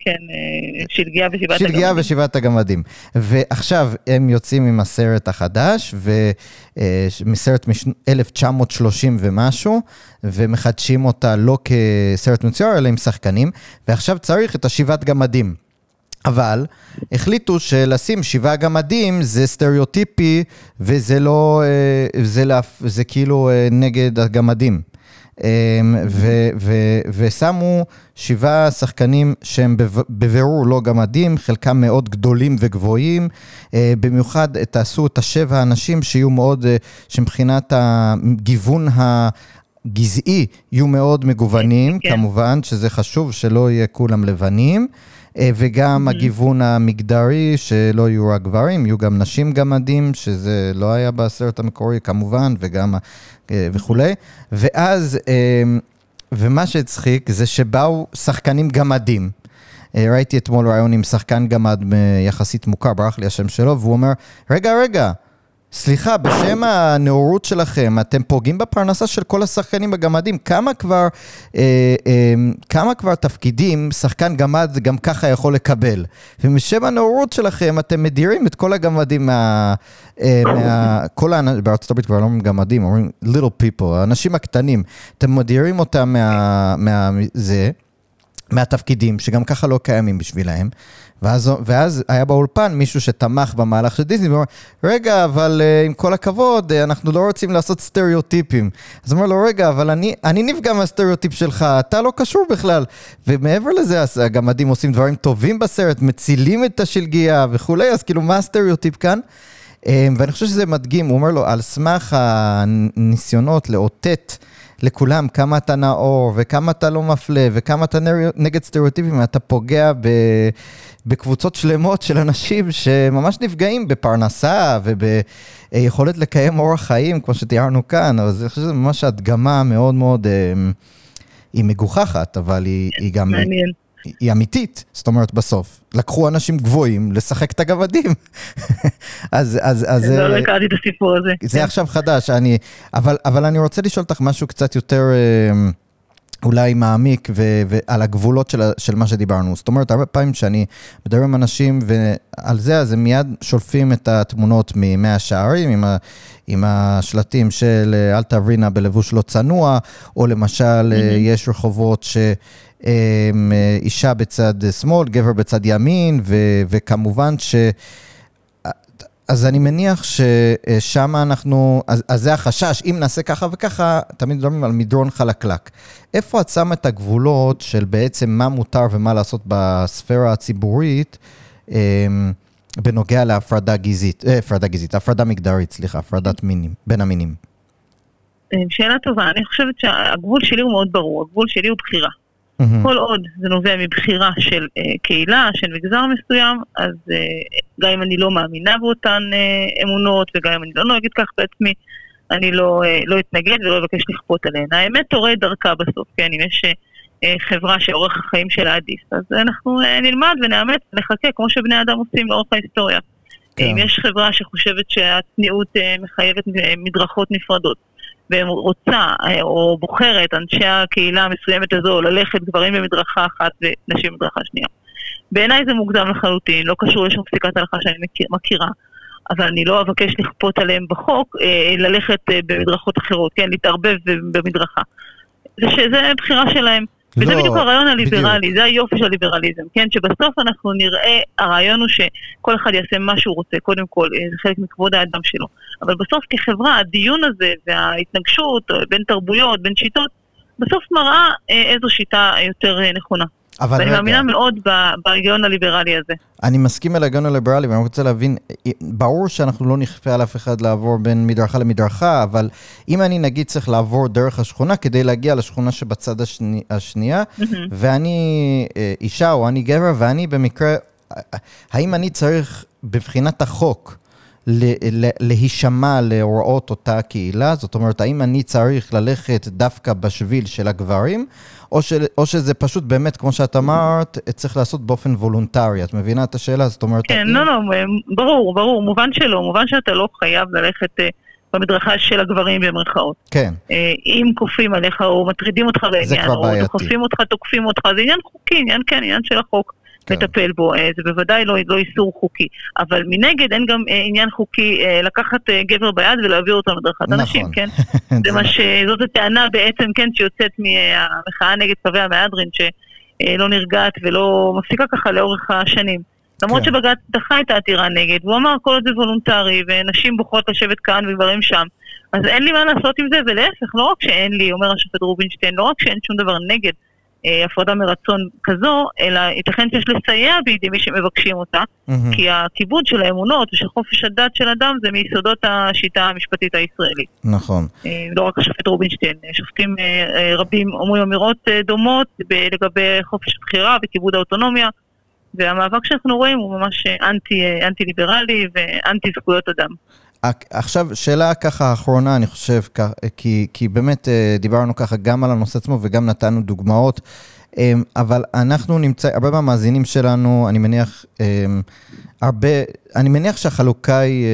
כן, שלגיה ושבעת הגמדים. שלגיה ושבעת הגמדים. ועכשיו הם יוצאים עם הסרט החדש, מסרט מ-1930 ומשהו, ומחדשים אותה לא כסרט מצויר, אלא עם שחקנים, ועכשיו צריך את השבעת גמדים. אבל החליטו שלשים שבעה גמדים זה סטריאוטיפי וזה לא, אה, זה, לה, זה כאילו אה, נגד הגמדים. אמ, ו, ו, ושמו שבעה שחקנים שהם בבירור לא גמדים, חלקם מאוד גדולים וגבוהים, אה, במיוחד תעשו את השבע אנשים שיהיו מאוד, שמבחינת הגיוון ה... גזעי יהיו מאוד מגוונים, כן. כמובן, שזה חשוב שלא יהיה כולם לבנים. אה, וגם mm-hmm. הגיוון המגדרי, שלא יהיו רק גברים, יהיו גם נשים גמדים, שזה לא היה בסרט המקורי כמובן, וגם אה, וכולי. ואז, אה, ומה שהצחיק זה שבאו שחקנים גמדים. ראיתי אתמול רעיון עם שחקן גמד יחסית מוכר, ברח לי השם שלו, והוא אומר, רגע, רגע, סליחה, בשם הנאורות שלכם, אתם פוגעים בפרנסה של כל השחקנים הגמדים. כמה כבר, אה, אה, כמה כבר תפקידים שחקן גמד גם ככה יכול לקבל? ובשם הנאורות שלכם, אתם מדירים את כל הגמדים מה... אה, מה כל האנשים, בארצות הברית כבר לא אומרים גמדים, אומרים little people, האנשים הקטנים. אתם מדירים אותם מה... מה זה. מהתפקידים, שגם ככה לא קיימים בשבילהם. ואז, ואז היה באולפן מישהו שתמך במהלך של דיסני, ואומר, רגע, אבל אה, עם כל הכבוד, אה, אנחנו לא רוצים לעשות סטריאוטיפים. אז הוא אומר לו, רגע, אבל אני, אני נפגע מהסטריאוטיפ שלך, אתה לא קשור בכלל. ומעבר לזה, הגמדים עושים דברים טובים בסרט, מצילים את השלגיה וכולי, אז כאילו, מה הסטריאוטיפ כאן? אמ, ואני חושב שזה מדגים, הוא אומר לו, על סמך הניסיונות לאותת לכולם כמה אתה נאור, וכמה אתה לא מפלה, וכמה אתה נגד סטריאוטיפים, אתה פוגע ב, בקבוצות שלמות של אנשים שממש נפגעים בפרנסה וביכולת לקיים אורח חיים, כמו שתיארנו כאן, אבל אני חושב שזו ממש הדגמה מאוד מאוד, אה, היא מגוחכת, אבל היא, היא גם... מעניין. היא אמיתית, זאת אומרת בסוף. לקחו אנשים גבוהים לשחק את הגמדים. אז, אז, אז... לא, לא הכרתי את הסיפור הזה. זה עכשיו חדש, אני... אבל, אבל אני רוצה לשאול אותך משהו קצת יותר... אה, אולי מעמיק ו- ועל הגבולות של, של מה שדיברנו. זאת אומרת, הרבה פעמים כשאני מדבר עם אנשים ועל זה, אז הם מיד שולפים את התמונות ממאה שערים, עם, ה- עם השלטים של אל תעברינה בלבוש לא צנוע, או למשל, mm-hmm. יש רחובות ש... אישה בצד שמאל, גבר בצד ימין, ו- וכמובן ש... אז אני מניח ששם אנחנו, אז, אז זה החשש, אם נעשה ככה וככה, תמיד מדברים על מדרון חלקלק. איפה את שמה את הגבולות של בעצם מה מותר ומה לעשות בספירה הציבורית אה, בנוגע להפרדה גזעית, אה, הפרדה גזעית, הפרדה מגדרית, סליחה, הפרדת מינים, בין המינים? אה, שאלה טובה, אני חושבת שהגבול שלי הוא מאוד ברור, הגבול שלי הוא בחירה. Mm-hmm. כל עוד זה נובע מבחירה של אה, קהילה, של מגזר מסוים, אז אה, גם אם אני לא מאמינה באותן אה, אמונות, וגם אם אני לא נוהגת כך בעצמי, אני לא, אה, לא אתנגד ולא אבקש לכפות עליהן. האמת תורה דרכה בסוף, כן? אם יש אה, חברה שאורך החיים שלה עדיף, אז אנחנו אה, נלמד ונאמץ ונחכה, כמו שבני אדם עושים לאורך ההיסטוריה. כן. אם יש חברה שחושבת שהצניעות אה, מחייבת אה, מדרכות נפרדות, ורוצה אה, או בוחרת אנשי הקהילה המסוימת הזו ללכת גברים במדרכה אחת ונשים במדרכה שנייה. בעיניי זה מוקדם לחלוטין, לא קשור לשום פסיקת הלכה שאני מכיר, מכירה, אבל אני לא אבקש לכפות עליהם בחוק אה, ללכת אה, במדרכות אחרות, כן, להתערבב במדרכה. זה שזה בחירה שלהם. וזה לא, בדיוק הרעיון הליברלי, בדיוק. זה היופי של הליברליזם, כן? שבסוף אנחנו נראה, הרעיון הוא שכל אחד יעשה מה שהוא רוצה, קודם כל, אה, זה חלק מכבוד האדם שלו. אבל בסוף כחברה, הדיון הזה וההתנגשות בין תרבויות, בין שיטות, בסוף מראה אה, איזו שיטה יותר אה, נכונה. אבל ואני רגע. מאמינה מאוד בהיגיון הליברלי הזה. אני מסכים על ההיגיון הליברלי, ואני רוצה להבין, ברור שאנחנו לא נכפה על אף אחד לעבור בין מדרכה למדרכה, אבל אם אני נגיד צריך לעבור דרך השכונה כדי להגיע לשכונה שבצד השני, השנייה, mm-hmm. ואני אה, אישה או אני גבר, ואני במקרה, האם אני צריך בבחינת החוק להישמע להוראות אותה קהילה? זאת אומרת, האם אני צריך ללכת דווקא בשביל של הגברים, או, ש, או שזה פשוט באמת, כמו שאת אמרת, צריך לעשות באופן וולונטרי. את מבינה את השאלה? זאת אומרת... כן. לא, לא, ברור, ברור, מובן שלא, מובן שאתה לא חייב ללכת... אה, במדרכה של הגברים במרכאות. כן. אה, אם כופים עליך או מטרידים אותך בעניין, או דוחפים אותך, תוקפים אותך, זה עניין חוקי, עניין כן, עניין של החוק. כן. לטפל בו, אה, זה בוודאי לא, לא איסור חוקי. אבל מנגד אין גם אה, עניין חוקי אה, לקחת גבר ביד ולהעביר אותו למדרכת נכון. אנשים, כן? זה מה ש... זאת הטענה בעצם, כן, שיוצאת מהמחאה נגד קווי המהדרין, שלא נרגעת ולא מפסיקה ככה לאורך השנים. למרות כן. שבג"ץ דחה את העתירה נגד, הוא אמר כל עוד זה וולונטרי, ונשים בוחרות לשבת כאן וגברים שם. אז אין לי מה לעשות עם זה, ולהפך, לא רק שאין לי, אומר השופט רובינשטיין, לא רק שאין שום דבר נגד הפרדה מרצון כזו, אלא ייתכן שיש לסייע בידי מי שמבקשים אותה, mm-hmm. כי הכיבוד של האמונות ושל חופש הדת של אדם זה מיסודות השיטה המשפטית הישראלית. נכון. אה, לא רק השופט רובינשטיין, שופטים אה, רבים אומרים אמירות דומות לגבי חופש הבחירה וכיבוד האוטונומיה. והמאבק שאנחנו רואים הוא ממש אנטי, אנטי ליברלי ואנטי זכויות אדם. עכשיו, שאלה ככה אחרונה, אני חושב, כי, כי באמת אה, דיברנו ככה גם על הנושא עצמו וגם נתנו דוגמאות, אמ, אבל אנחנו נמצא, הרבה מהמאזינים שלנו, אני מניח, אמ, הרבה, אני מניח שהחלוקה היא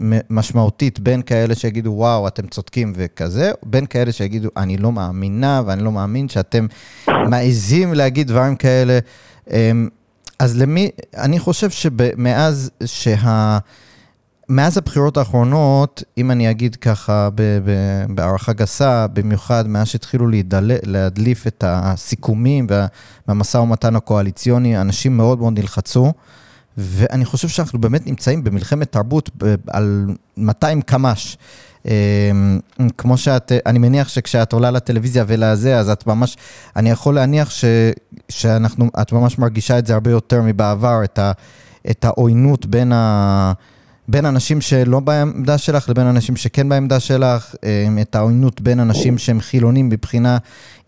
אמ, משמעותית בין כאלה שיגידו, וואו, אתם צודקים וכזה, בין כאלה שיגידו, אני לא מאמינה ואני לא מאמין שאתם מעזים להגיד דברים כאלה. אז למי, אני חושב שמאז שה... מאז הבחירות האחרונות, אם אני אגיד ככה בהערכה גסה, במיוחד מאז שהתחילו להדליף את הסיכומים והמשא ומתן הקואליציוני, אנשים מאוד מאוד נלחצו, ואני חושב שאנחנו באמת נמצאים במלחמת תרבות על 200 קמ"ש. אמ, כמו שאת, אני מניח שכשאת עולה לטלוויזיה ולזה, אז את ממש, אני יכול להניח ש, שאנחנו, את ממש מרגישה את זה הרבה יותר מבעבר, את, ה, את העוינות בין ה... בין אנשים שלא בעמדה שלך לבין אנשים שכן בעמדה שלך, אמ, את העוינות בין אנשים שהם חילונים מבחינה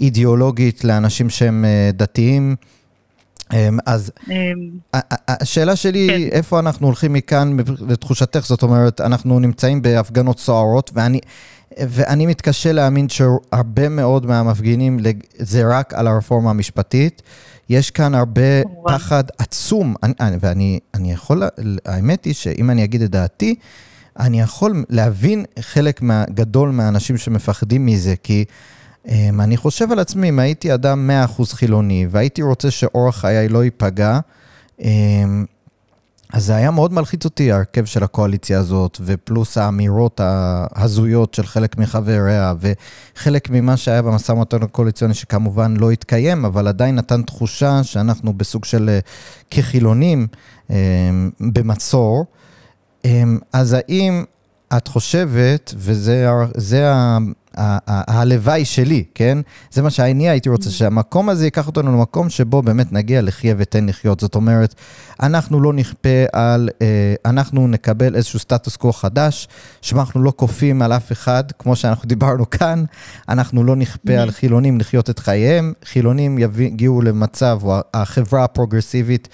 אידיאולוגית לאנשים שהם אה, דתיים. אמ, אז השאלה שלי, כן. איפה אנחנו הולכים מכאן לתחושתך? זאת אומרת, אנחנו נמצאים בהפגנות סוערות, ואני, ואני מתקשה להאמין שהרבה מאוד מהמפגינים זה רק על הרפורמה המשפטית. יש כאן הרבה פחד עצום, אני, ואני אני יכול, האמת היא שאם אני אגיד את דעתי, אני יכול להבין חלק מה, גדול מהאנשים שמפחדים מזה, כי אמ, אני חושב על עצמי, אם הייתי אדם 100% חילוני והייתי רוצה שאורח חיי לא ייפגע, אמ, אז זה היה מאוד מלחיץ אותי, ההרכב של הקואליציה הזאת, ופלוס האמירות ההזויות של חלק מחבריה, וחלק ממה שהיה במשא ומתן הקואליציוני, שכמובן לא התקיים, אבל עדיין נתן תחושה שאנחנו בסוג של אה, כחילונים במצור. אז האם את חושבת, וזה הלוואי שלי, כן? זה מה שאני הייתי רוצה, mm. שהמקום הזה ייקח אותנו למקום שבו באמת נגיע לחיה ותן לחיות. זאת אומרת, אנחנו לא נכפה על, אה, אנחנו נקבל איזשהו סטטוס קוו חדש, שאנחנו לא כופים על אף אחד, כמו שאנחנו דיברנו כאן, אנחנו לא נכפה על mm. חילונים לחיות את חייהם, חילונים יגיעו למצב, או החברה הפרוגרסיבית,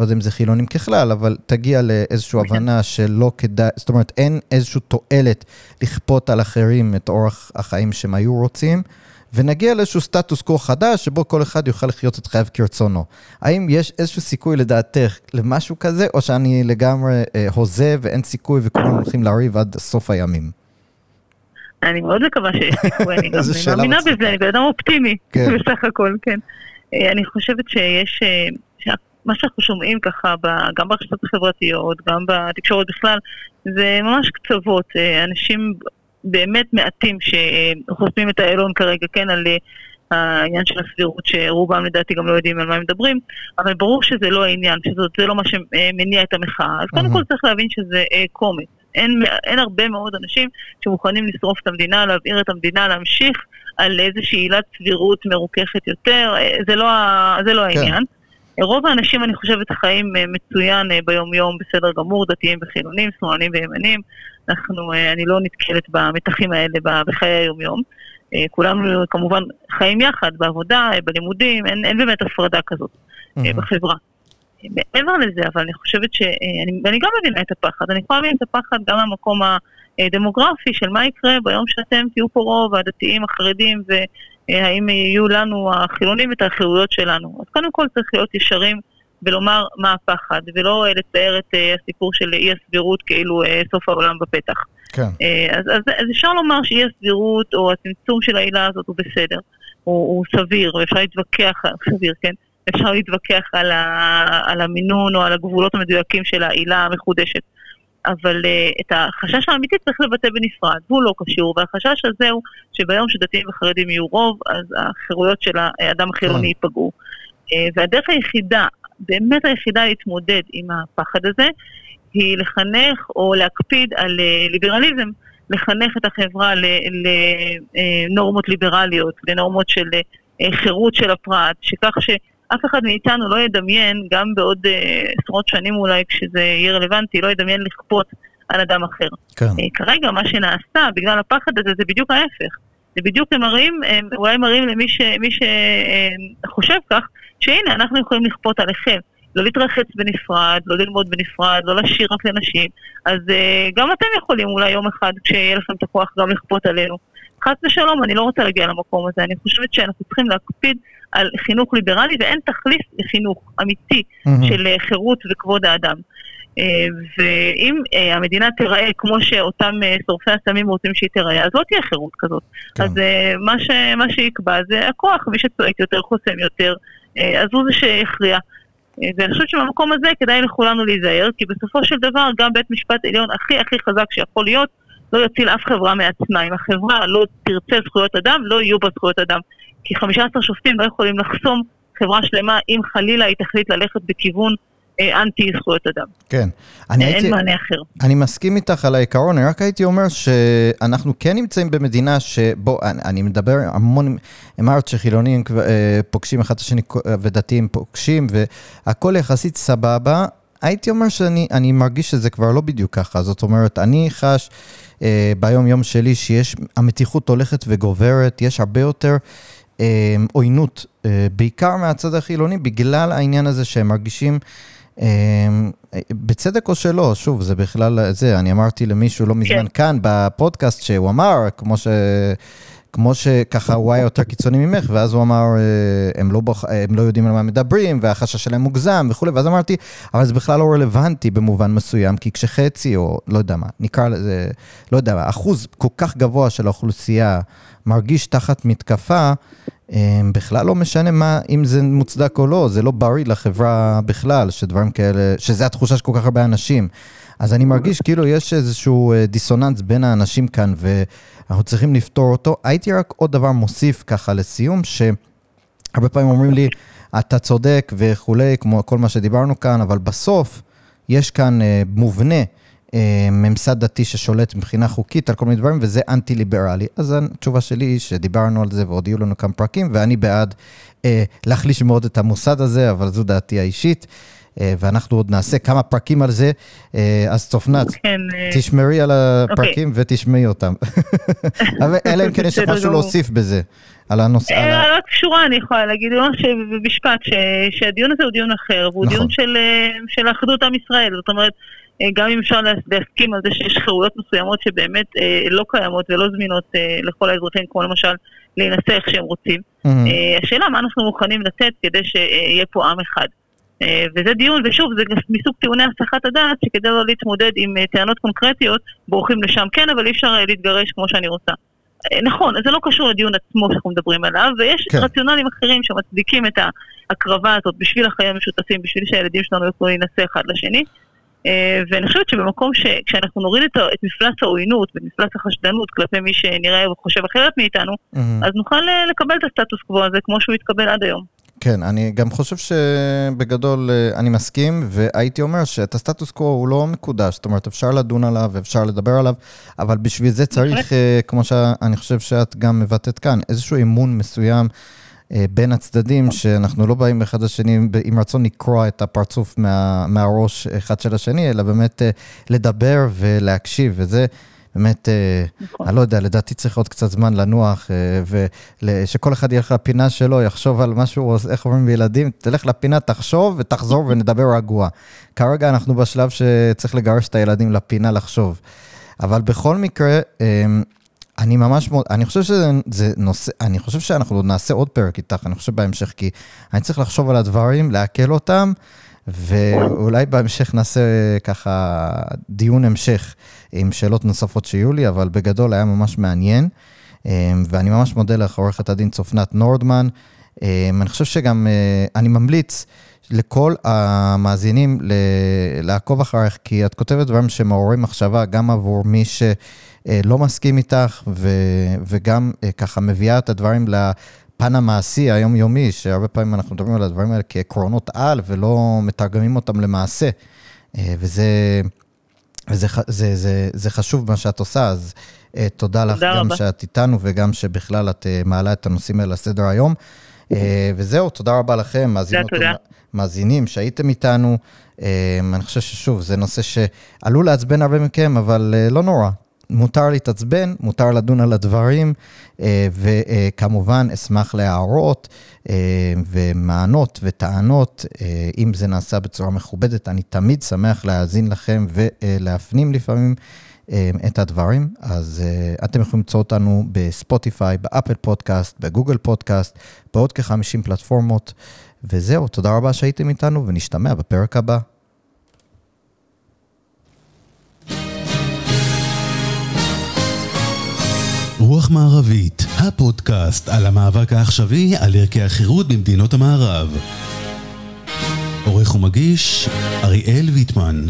לא יודע אם זה חילונים ככלל, אבל תגיע לאיזושהי okay. הבנה שלא כדאי, זאת אומרת, אין איזושהי תועלת לכפות על אחרים את אורח החיים שהם היו רוצים, ונגיע לאיזשהו סטטוס קוו חדש, שבו כל אחד יוכל לחיות את חייו כרצונו. האם יש איזשהו סיכוי לדעתך למשהו כזה, או שאני לגמרי אה, הוזה ואין סיכוי וכולם הולכים לריב עד סוף הימים? אני מאוד מקווה שיש סיכוי, אני גם מאמינה בזה, אני בן אדם אופטימי, כן. בסך הכל, כן. אה, אני חושבת שיש, אה, מה שאנחנו שומעים ככה, גם ברשתות החברתיות, גם בתקשורת בכלל, זה ממש קצוות. אה, אנשים באמת מעטים שחוסמים את האלון כרגע, כן, על אה, העניין של הסבירות, שרובם לדעתי גם לא יודעים על מה הם מדברים, אבל ברור שזה לא העניין, שזה לא מה שמניע את המחאה. אז קודם כל צריך להבין שזה אה, קומץ. אין, אין הרבה מאוד אנשים שמוכנים לשרוף את המדינה, להבעיר את המדינה, להמשיך על איזושהי עילת סבירות מרוככת יותר, זה לא, זה לא כן. העניין. רוב האנשים, אני חושבת, חיים אה, מצוין אה, ביום-יום, בסדר גמור, דתיים וחילונים, שמאלנים וימנים. אנחנו, אה, אני לא נתקלת במתחים האלה בחיי היום-יום. כולנו כמובן חיים יחד, בעבודה, בלימודים, אין, אין באמת הפרדה כזאת mm-hmm. בחברה. מעבר לזה, אבל אני חושבת שאני ואני גם מבינה את הפחד, אני יכולה להבין את הפחד גם מהמקום הדמוגרפי של מה יקרה ביום שאתם תהיו פה רוב, הדתיים, החרדים, והאם יהיו לנו החילונים את החירויות שלנו. אז קודם כל צריך להיות ישרים ולומר מה הפחד, ולא לצייר את הסיפור של אי הסבירות כאילו סוף העולם בפתח. כן. אז, אז, אז אפשר לומר שאי הסבירות או הצמצום של העילה הזאת הוא בסדר, הוא, הוא סביר, ואפשר להתווכח, סביר, כן? אפשר להתווכח על, ה, על המינון או על הגבולות המדויקים של העילה המחודשת. אבל uh, את החשש האמיתי צריך לבטא בנפרד, והוא לא קשור, והחשש הזה הוא שביום שדתיים וחרדים יהיו רוב, אז החירויות של האדם החילוני כן. ייפגעו. Uh, והדרך היחידה, באמת היחידה להתמודד עם הפחד הזה, היא לחנך או להקפיד על uh, ליברליזם, לחנך את החברה לנורמות ליברליות, לנורמות של uh, חירות של הפרט, שכך ש... אף אחד מאיתנו לא ידמיין, גם בעוד אה, עשרות שנים אולי, כשזה יהיה רלוונטי, לא ידמיין לכפות על אדם אחר. כן. אה, כרגע מה שנעשה, בגלל הפחד הזה, זה בדיוק ההפך. זה בדיוק הם מראים, הם אולי מראים למי שחושב כך, שהנה, אנחנו יכולים לכפות עליכם. לא להתרחץ בנפרד, לא ללמוד בנפרד, לא לשיר רק לנשים. אז uh, גם אתם יכולים אולי יום אחד, כשיהיה לכם את הכוח, גם לכפות עלינו. חס ושלום, אני לא רוצה להגיע למקום הזה. אני חושבת שאנחנו צריכים להקפיד על חינוך ליברלי, ואין תחליף לחינוך אמיתי mm-hmm. של אה, חירות וכבוד האדם. אה, ואם אה, המדינה תיראה כמו שאותם שורפי הסמים רוצים שהיא תיראה, אז לא תהיה חירות כזאת. כן. אז מה, ש, מה שיקבע זה הכוח, מי שצועק יותר, חוסם יותר, אז הוא זה שיכריע. ואני חושבת שבמקום הזה כדאי לכולנו להיזהר, כי בסופו של דבר גם בית משפט עליון הכי הכי חזק שיכול להיות, לא יציל אף חברה מעצמה. אם החברה לא תרצה זכויות אדם, לא יהיו בה זכויות אדם. כי 15 שופטים לא יכולים לחסום חברה שלמה אם חלילה היא תחליט ללכת בכיוון אה, אנטי זכויות אדם. כן. אני אין הייתי, מענה אחר. אני מסכים איתך על העיקרון, אני רק הייתי אומר שאנחנו כן נמצאים במדינה שבו, אני, אני מדבר המון, אמרת שחילונים אה, פוגשים אחד את השני ודתיים פוגשים והכל יחסית סבבה. הייתי אומר שאני מרגיש שזה כבר לא בדיוק ככה, זאת אומרת, אני חש אה, ביום יום שלי שיש, המתיחות הולכת וגוברת, יש הרבה יותר אה, עוינות, אה, בעיקר מהצד החילוני, בגלל העניין הזה שהם מרגישים, אה, בצדק או שלא, שוב, זה בכלל, זה, אני אמרתי למישהו לא מזמן כן. כאן בפודקאסט שהוא אמר, כמו ש... כמו שככה הוא היה יותר קיצוני ממך, ואז הוא אמר, אה, הם לא, בוח... הם לא יודעים על מה מדברים, והחשש שלהם מוגזם וכולי, ואז אמרתי, אבל זה בכלל לא רלוונטי במובן מסוים, כי כשחצי, או לא יודע מה, נקרא לזה, לא יודע מה, אחוז כל כך גבוה של האוכלוסייה מרגיש תחת מתקפה, אה, בכלל לא משנה מה, אם זה מוצדק או לא, זה לא בריא לחברה בכלל, שדברים כאלה, שזה התחושה של כל כך הרבה אנשים. אז אני מרגיש כאילו יש איזשהו אה, דיסוננס בין האנשים כאן, ואנחנו צריכים לפתור אותו. הייתי רק עוד דבר מוסיף ככה לסיום, שהרבה פעמים אומרים לי, אתה צודק וכולי, כמו כל מה שדיברנו כאן, אבל בסוף יש כאן אה, מובנה. אה, ממסד דתי ששולט מבחינה חוקית על כל מיני דברים, וזה אנטי-ליברלי. אז התשובה שלי היא שדיברנו על זה ועוד יהיו לנו כמה פרקים, ואני בעד אה, להחליש מאוד את המוסד הזה, אבל זו דעתי האישית. אה, ואנחנו עוד נעשה כמה פרקים על זה, אה, אז צופנת, כן, אה, תשמרי על הפרקים אוקיי. ותשמעי אותם. אלא אם כן יש לך משהו להוסיף בזה. על הנושא. רק שורה אני יכולה להגיד במשפט, שהדיון הזה הוא דיון אחר, והוא דיון נכון. של אחדות עם ישראל, זאת אומרת, גם אם אפשר להסכים על זה שיש חירויות מסוימות שבאמת לא קיימות ולא זמינות לכל האזרחים, כמו למשל להינשא איך שהם רוצים, השאלה מה אנחנו מוכנים לתת כדי שיהיה פה עם אחד. אה, וזה דיון, ושוב, זה מסוג טיעוני הסחת הדעת, שכדי לא להתמודד עם אה, טענות קונקרטיות, בורחים לשם כן, אבל אי אפשר אה, להתגרש כמו שאני רוצה. נכון, זה לא קשור לדיון עצמו שאנחנו מדברים עליו, ויש כן. רציונלים אחרים שמצדיקים את ההקרבה הזאת בשביל החיים המשותפים, בשביל שהילדים שלנו יוכלו להינשא אחד לשני. ואני חושבת שבמקום שכשאנחנו נוריד את, את מפלס העוינות ומפלס החשדנות כלפי מי שנראה וחושב אחרת מאיתנו, mm-hmm. אז נוכל לקבל את הסטטוס קוו הזה כמו שהוא התקבל עד היום. כן, אני גם חושב שבגדול אה, אני מסכים, והייתי אומר שאת הסטטוס קוו הוא לא מקודש, זאת אומרת, אפשר לדון עליו ואפשר לדבר עליו, אבל בשביל זה צריך, אה, כמו שאני חושב שאת גם מבטאת כאן, איזשהו אמון מסוים. אה, בין הצדדים, שאנחנו לא באים אחד לשני עם רצון לקרוע את הפרצוף מה, מהראש אחד של השני, אלא באמת לדבר ולהקשיב, וזה באמת, אה, נכון. אני לא יודע, לדעתי צריך עוד קצת זמן לנוח, אה, ושכל אחד ילך לפינה שלו, יחשוב על משהו, איך אומרים בילדים, תלך לפינה, תחשוב ותחזור ונדבר רגוע. כרגע אנחנו בשלב שצריך לגרש את הילדים לפינה לחשוב. אבל בכל מקרה, אה, אני ממש מאוד, אני חושב שזה נושא, אני חושב שאנחנו נעשה עוד פרק איתך, אני חושב בהמשך, כי אני צריך לחשוב על הדברים, לעכל אותם, ואולי בהמשך נעשה ככה דיון המשך עם שאלות נוספות שיהיו לי, אבל בגדול היה ממש מעניין. אמ, ואני ממש מודה לך, עורכת הדין צופנת נורדמן. אמ, אני חושב שגם, אה, אני ממליץ לכל המאזינים לעקוב אחריך, כי את כותבת דברים שמעוררים מחשבה גם עבור מי שלא מסכים איתך, וגם אה, ככה מביאה את הדברים הפן המעשי היומיומי, שהרבה פעמים אנחנו מדברים על הדברים האלה כעקרונות על, ולא מתרגמים אותם למעשה. אה, וזה, וזה זה, זה, זה חשוב מה שאת עושה, אז אה, תודה לך תודה גם רבה. שאת איתנו, וגם שבכלל את אה, מעלה את הנושאים האלה לסדר היום. וזהו, תודה רבה לכם, מאזינות ומאזינים שהייתם איתנו. אני חושב ששוב, זה נושא שעלול לעצבן הרבה מכם, אבל לא נורא. מותר להתעצבן, מותר לדון על הדברים, אה, וכמובן אשמח להערות אה, ומענות וטענות, אה, אם זה נעשה בצורה מכובדת, אני תמיד שמח להאזין לכם ולהפנים לפעמים. את הדברים, אז uh, אתם יכולים למצוא אותנו בספוטיפיי, באפל פודקאסט, בגוגל פודקאסט, בעוד כ-50 פלטפורמות. וזהו, תודה רבה שהייתם איתנו ונשתמע בפרק הבא. רוח מערבית, הפודקאסט על המאבק העכשווי על ערכי החירות במדינות המערב. עורך ומגיש, אריאל ויטמן.